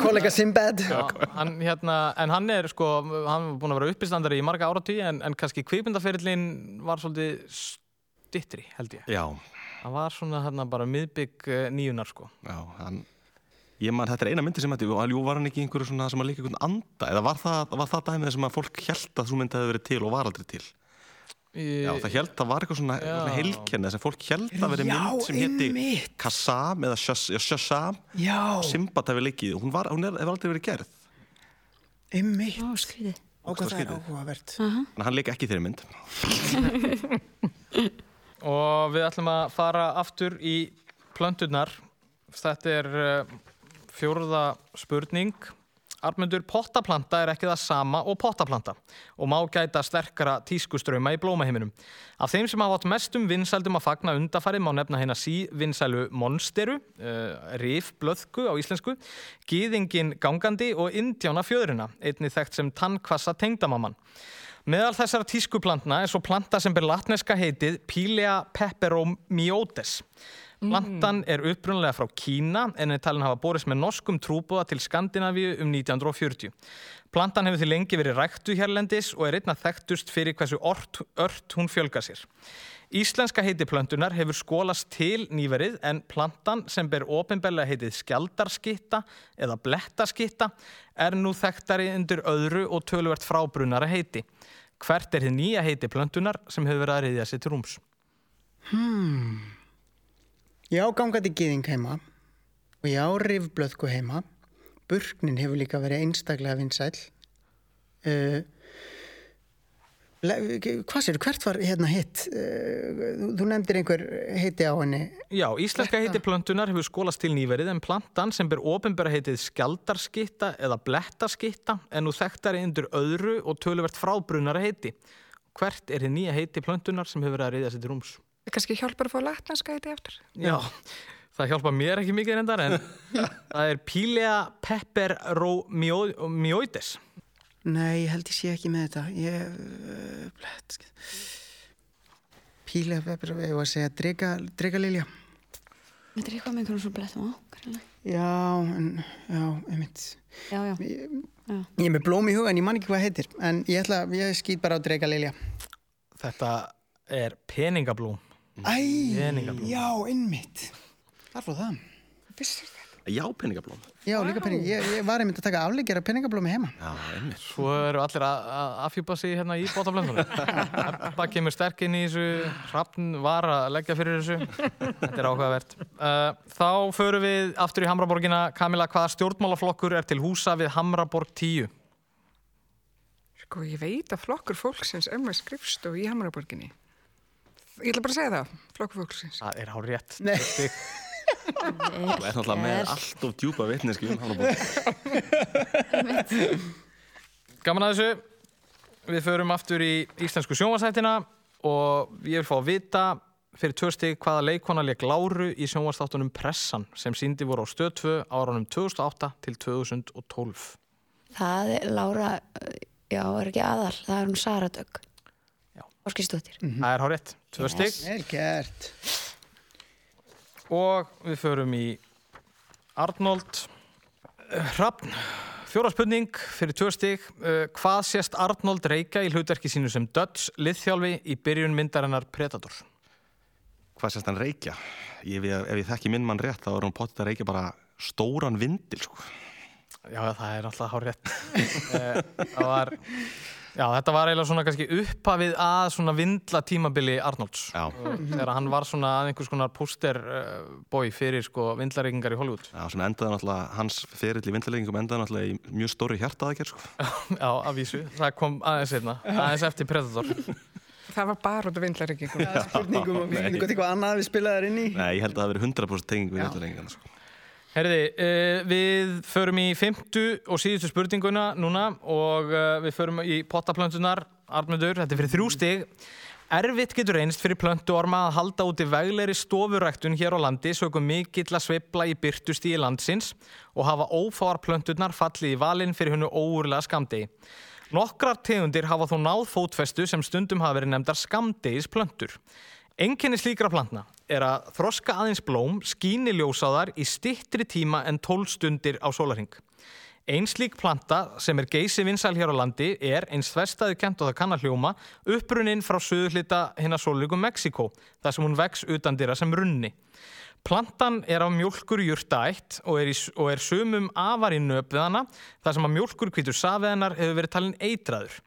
Já, hann, hérna, en hann er sko, hann er búin að vera uppistandari í marga áratí en, en kannski kvikmyndaferillin var svolítið stittri held ég. Já. Hann var svona hérna bara miðbygg uh, nýjunar sko. Já, hann... Ég man, þetta er eina myndi sem þetta, og aljú var hann ekki einhverju svona sem að líka einhvern anda, eða var það, var það dæmið sem að fólk held að þú myndi hefði verið til og var aldrei til? Já, það held, það var eitthvað svona, svona heilkenni sem fólk held að verið Já, mynd sem hétti. Kassam eða Shazam Simbat hefði leikið, hún, var, hún er, hefur aldrei verið gerð. Einmitt Ó, skrýði. Á hvað það er áhugavert Þannig að hann leik ekki þeirri mynd. Og við ætlum að fara aftur í plönturnar. Þetta er uh, fjórða spurning. Armundur, pottaplanta er ekki það sama og pottaplanta og má gæta sterkara tískuströma í blómaheiminum. Af þeim sem hafa átt mestum vinsældum að fagna undafarið má nefna hérna sí vinsælu monsteru, uh, rifblöðku á íslensku, gýðingin gangandi og indjána fjöðrina, einni þekkt sem tannkvassa tengdamamman. Meðal þessara tískuplantna er svo planta sem ber latneska heitið Pilea peperomiotes. Plantan er upprunlega frá Kína en er talin hafa borist með norskum trúbúða til Skandinavíu um 1940. Plantan hefur því lengi verið ræktu hérlendis og er einna þekktust fyrir hversu ort, ört hún fjölga sér. Íslenska heiti plöntunar hefur skólast til nýverið en plantan sem ber ofinbellega heitið skjaldarskitta eða blettaskitta er nú þekktari undir öðru og töluvert frábrunara heiti. Hvert er þið nýja heiti plöntunar sem hefur verið að reyðja sér til rúms? Hmm. Ég á gangandi gýðing heima og ég á rifblöðku heima. Burknin hefur líka verið einstaklega vinsæl. Uh, hvað sér, hvert var hérna hitt? Uh, þú, nefndir einhver heiti á henni. Já, íslenska heiti plöntunar hefur skólast til nýverið en plantan sem ber ofinbera heitið skjaldarskitta eða blettaskitta er nú þekktari undir öðru og töluvert frábrunara heiti. Hvert er þið nýja heiti plöntunar sem hefur verið að reyðja sér til rúms? Það kannski hjálpar að fá latnanska heiti eftir. Já, það hjálpa mér ekki mikið reyndar en það er Pilea peperomioides. Nei, ég held ég sé ekki með þetta. Ég... Uh, blett. Píla, pepper, ég var að segja drega, drega lilja. Þetta er eitthvað með einhvern svona blettum á. greinilega. Já, en, já, einmitt. Já, já. Ég, já. ég er með blóm í huga en ég man ekki hvað heitir. En ég ætla, ég skýt bara á drega lilja. Þetta er peningablóm. Æ, Peningablóm. já, einmitt. Þar fór það. Vissir þetta? Já, peningablóm. Já, líka pening. Ég, ég var einmitt að taka aflegjara peningablómi heima. Já, einmitt. Svo eru allir að afhjúpa sig hérna í bótablöndunum. Ebba kemur sterk inn í þessu, Hrafn var að leggja fyrir þessu. Þetta er áhugavert. Uh, þá förum við aftur í Hamraborgina. Kamila, hvaða stjórnmálaflokkur er til húsa við Hamraborg 10? Sko, ég veit að flokkur fólksins er með skrifstof í Hamaraborginni. Ég ætla bara að segja það, flokkur fólksins. Það er hár rétt. Nei. Þú ert náttúrulega með allt of djúpa vitneski um Hafnarborg. Gaman að þessu. Við förum aftur í íslensku sjónvarsættina og ég vil fá að vita fyrir tvö stig hvaða leikona leik Láru í sjónvarsþáttunum Pressan sem síndi voru á stöð 2 árunum 2008 til 2012. Það er Lára, já, er ekki aðal. Það er hún Sara Dögg. Já. Áskistóttir. Það er hár rétt. Tvö Yes. stig. Vel gert. Og við förum í Arnold Hrafn. Fjóra spurning fyrir tvö stig. Uh, Hvað sést Arnold Reykja í hlutverki sínu sem Dutch liðþjálfi í byrjun myndarinnar Predator? Hvað sést hann reykja? Ég, ef, ef ég þekki minn mann rétt þá er hann potið að reykja bara stóran vindil sko. Já, það er alltaf hár rétt. það var Já, þetta var eiginlega svona kannski upphafið að svona vindla tímabili Arnolds. Já. Þegar hann var svona einhvers konar posterbói fyrir sko vindlareikingar í Hollywood. Já, sem endaði náttúrulega, hans ferill í vindlarleggingum endaði náttúrulega í mjög stóri hjartaðakir, sko. Já, að vísu. Það kom aðeins einna, aðeins eftir Predator. Það var bara út af vindlareikingum. Spurningum og við eitthvað annað við spilaðar inn í. Nei, ég held að það hafi verið 100% tenging við vindlarleggingana, sko. Herði, uh, við förum í fymtu og síðustu spurninguna núna og uh, við förum í pottaplöntunar, Arnmundur, þetta er fyrir þrjú stig. Erfitt getur reynst fyrir plöntuorma að halda út í veglegri stofuræktun hér á landi sögum mikill að sveifla í byrtustíi landsins og hafa ófáar plönturnar fallið í valinn fyrir hennu óurlega skamdegi. Nokkrar tegundir hafa þó náð fótfestu sem stundum hafa verið nefndar skamdegis plöntur. Enginni slíkra plantna er að þroska aðeins blóm skíni ljósáðar í stittri tíma en 12 stundir á sólarhing. Ein slík planta sem er geysi vinsæl hér á landi er eins þverstaðu kent og það kann að hljóma upprunnin frá söðuhlita hinnar sólugum Mexiko þar sem hún vex utan dyrra sem runni. Plantan er af mjólkur jurtaætt og er, í, og er sumum afar í hana þar sem að mjólkur kvítur safiðanar hefur verið talin eitraður.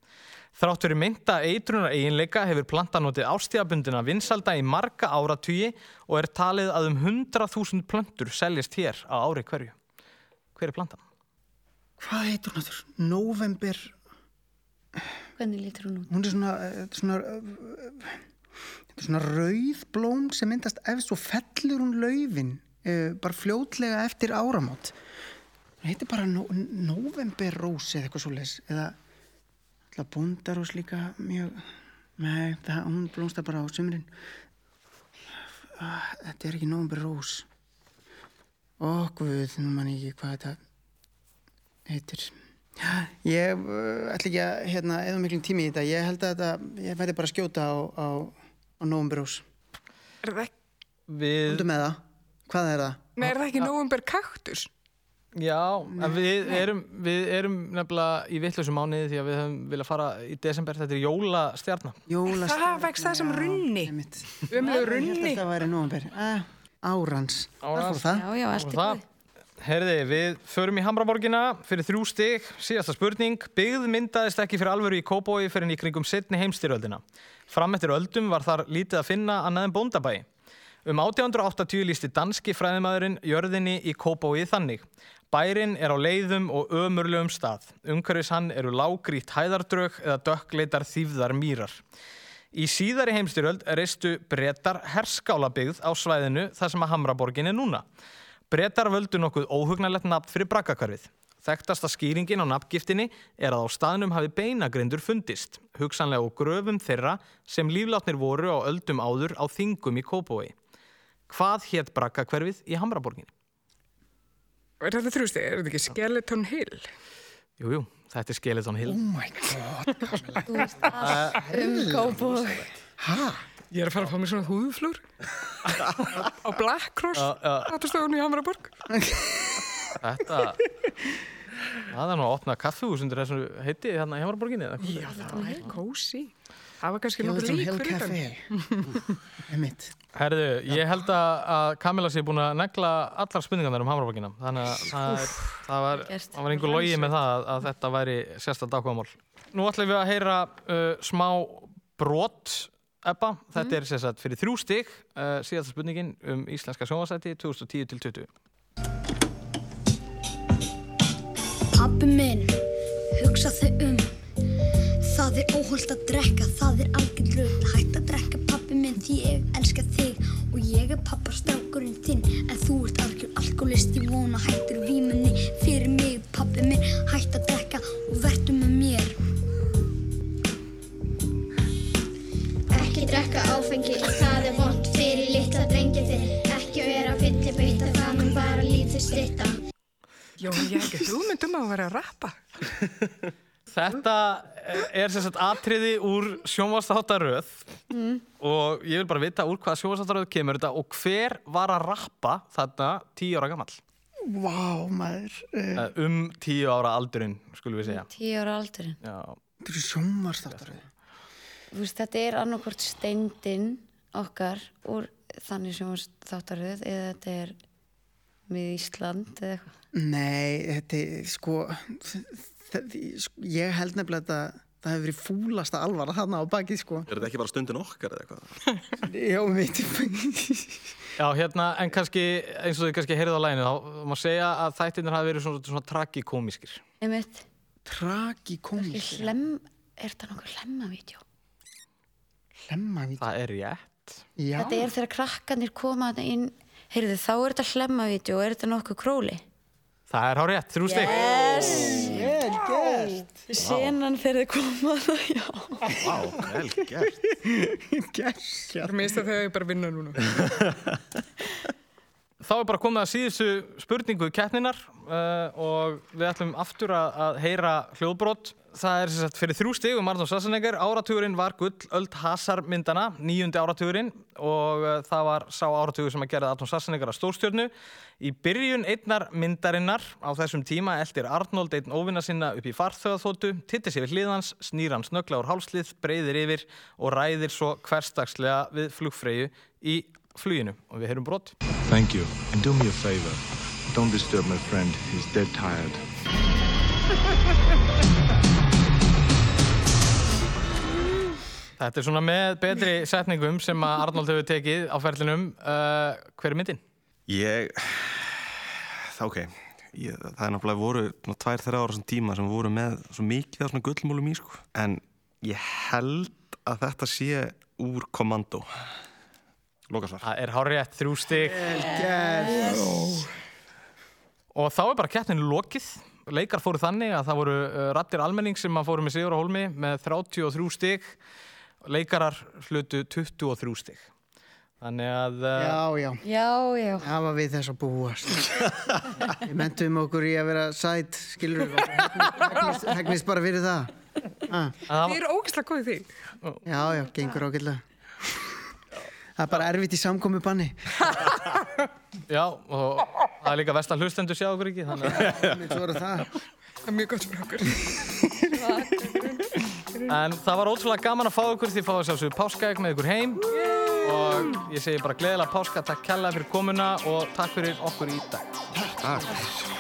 Þrátt verið mynda eitrunar eiginleika hefur plantan notið ástíðabundina vinsalda í marga áratugi og er talið að um 100.000 plöntur seljast hér á ári hverju. Hver er plantan? Hvað heitur hún aftur? November, Hvernig lítur hún út? hún er svona, eh, svona, eh, þetta svona rauð blóm sem myndast efst og fellur hún laufin uh, bara fljótlega eftir áramót. Það heitir bara no November Rose eða eitthvað svo leis eða alltaf búndarós líka mjög, nei, það, hún blómstar bara á sumrin. Ah, Þetta er ekki November Rose. Ó, guð, nú man ég ekki hvað þetta heitir. Ég uh, ætla ekki að hérna, eða miklum tími í þetta. Ég held að þetta, ég væri bara að skjóta á, á, á November Rose. Er það ekki, Við, með. Hvað er það? nei, er það ekki november kaktus? Já, en við erum, við erum nefnilega í vittlausum mánuði því að við höfum viljað fara í desember, þetta er jólastjarnar. Jóla Það vex það sem runni. Einmitt. Umlega Ég held runni. að það væri November. Eh, árans. Árans. Það fór það. Já, já, allt er það, góð. herði, við förum í Hamraborgina fyrir þrjú stig, síðasta spurning. Byggð myndaðist ekki fyrir alvöru í Kóbói fyrir en í kringum setni heimstyröldina. Fram eftir öldum var þar lítið að finna annað en bóndabæi. Um 1880 lísti danski fræðimæðurinn jörðinni í Kóbói þannig. Bærin er á leiðum og ömurlegum stað. Umhverfis hann eru lágrít hæðardrög eða dökkleitar þýfðar mýrar. Í síðari heimstyröld reistu brettar herskálabyggð á svæðinu þar sem að Hamraborgin er núna. Brettar völdu nokkuð óhugnalegt nafn fyrir braggakvarfið. Þekktasta skýringin á nafngiftinni er að á staðnum hafi beinagrindur fundist, hugsanlega á gröfum þeirra sem líflátnir voru á öldum áður á þingum í Kópói. Hvað hétt braggakvarfið í Hamraborginni? Er þetta þrjústi? Er þetta ekki Skeleton Hill? Jú, jú, þetta er Skeleton Hill. Oh my god. Þú veist allt um Kópavog. Ég er að fara að fá mér svona húðflúr á Black Cross. Áttastöðun í Hamraborg Þetta, það er nú að opna kaffehús undir þessu heiti hérna í Hamraborginni. eða hvað? Já, það er kósi Það var kannski nokkuð Skeleton lík Hill fyrir Café. utan Einmitt. Herðu, ég held að að Kamila sé búin að negla allar spurningarnar um Hamraborgina. Þannig að það, það var, var einhver logi með það að, að þetta væri sérstætt ákvæmál. Nú ætlum við að heyra uh, smá brot Ebba. Þetta er sérstætt fyrir þrjú stig uh, síðasta spurningin um íslenska sjónvarsæti 2010 til 20. Pabbi minn, hugsa um Það er óholt að drekka, það er algjörn rugl Hætt að drekka pabbi minn því ég elska þig. Og ég er pappastrákurinn þinn. En þú ert algjör alkoholist Ég vona hættur vímunni fyrir mig Pabbi minn, hætt að drekka og vertu með mér. Ekki drekka áfengi, það er vond fyrir litla drengið þinn. Ekki vera fyllibita, það mun bara lítið stytta. Já, ég hef ekki hugmynd um að vera að rappa Þetta er sérstætt atriði úr sjónvarsþáttaröð Mm. og ég vil bara vita úr hvaða sjónvarsþáttaröð kemur þetta og hver var að rappa þarna tíu ára gamall. Vá, maður. Uh, Uh, um tíu ára aldurinn, skulum við segja. Tíu ára aldurinn. Já. Þetta er veist, þetta er annarkvort steindin okkar úr þannig sem þáttaröð eða þetta er með Ísland eða eitthvað. Nei, þetta er sko, þ- þ- sko, ég held nefnilega að þetta það hefur verið fúlasta alvara þarna á baki sko Er þetta ekki bara stundin okkar eða eitthvað? Já, mitt Já, hérna, en kannski, eins og þið kannski heyrið á læginu, þá má segja að þættirnir hafi verið svona, svona tragikómiskir. Einmitt. Tragikómiskir? Hlem, er þetta nokkuð hlemmavídeó? Hlemmavídeó? Það er rétt. Já. Þetta er þegar krakkanir koma inn, heyrðu, þá er þetta hlemmavídeó og er þetta nokkuð króli? Það er hár rétt, þrjú stygg. Yes! Gert! Senan þegar þið koma það, já. Vá, vel gert. Gert. Það er minnst að þegar ég bara vinna núna. Þá er bara komið að síðustu spurningu keppninar uh, og við ætlum aftur að, að heyra hljóðbrot. Það er sem sagt fyrir þrjú stig um Arnóð Sassanegar. Áratugurinn var gull öld hasarmyndana, nýjundi áratugurinn og uh, það var sá áratugur sem að gera Arnóð Sassanegar að stórstjörnu. Í byrjun einnar myndarinnar á þessum tíma eldir Arnold einn óvinna sinna upp í farþöðaþótu, tittir sér við hliðans, snýr hann snöggla úr hálslið, breyðir yfir og ræðir svo hverstagslega við flugfreyju í fluginu og við heyrum brot. Thank you. And do me a favor. Don't disturb my friend. He's dead tired. Þetta er svona með betri setningum sem að Arnold hefur tekið á ferlinum. Uh, hver er myndin? Ég, það ok, ég, það er náttúrulega voru tvær, þrjá ára sem tíma sem voru með svo mikið af svona gullmúlum í sko. En ég held að þetta sé úr kommando. Lókasvar. Það er hárétt þrjú stygg. Yes. Og þá er bara keppninu lokið. Leikar fóru þannig að það voru uh, rattir almenning sem að fóru með Sigur á Hólmi með 33 stygg. Leikarar hlutu 23 stygg. Þannig að... Uh, Já, já. Já, já. Það var við þess að búast. Við mentum okkur í að vera sæt, skilur við. Hegnist, hegnist bara fyrir það. Ah. Þið eru ógæslega góðið því. Já, já, gengur ágætlega. Það er bara erfitt í samkomi banni. Já, og það er líka vestan hlustendur sjá okkur ekki, þannig að... Er. Það er mjög gott fyrir okkur. En það var ótrúlega gaman að fá okkur því að fá að sjálfsögðu páskaegg með ykkur heim og ég segi bara gleðilega páska, takk kærlega fyrir komuna og takk fyrir okkur í dag. Takk.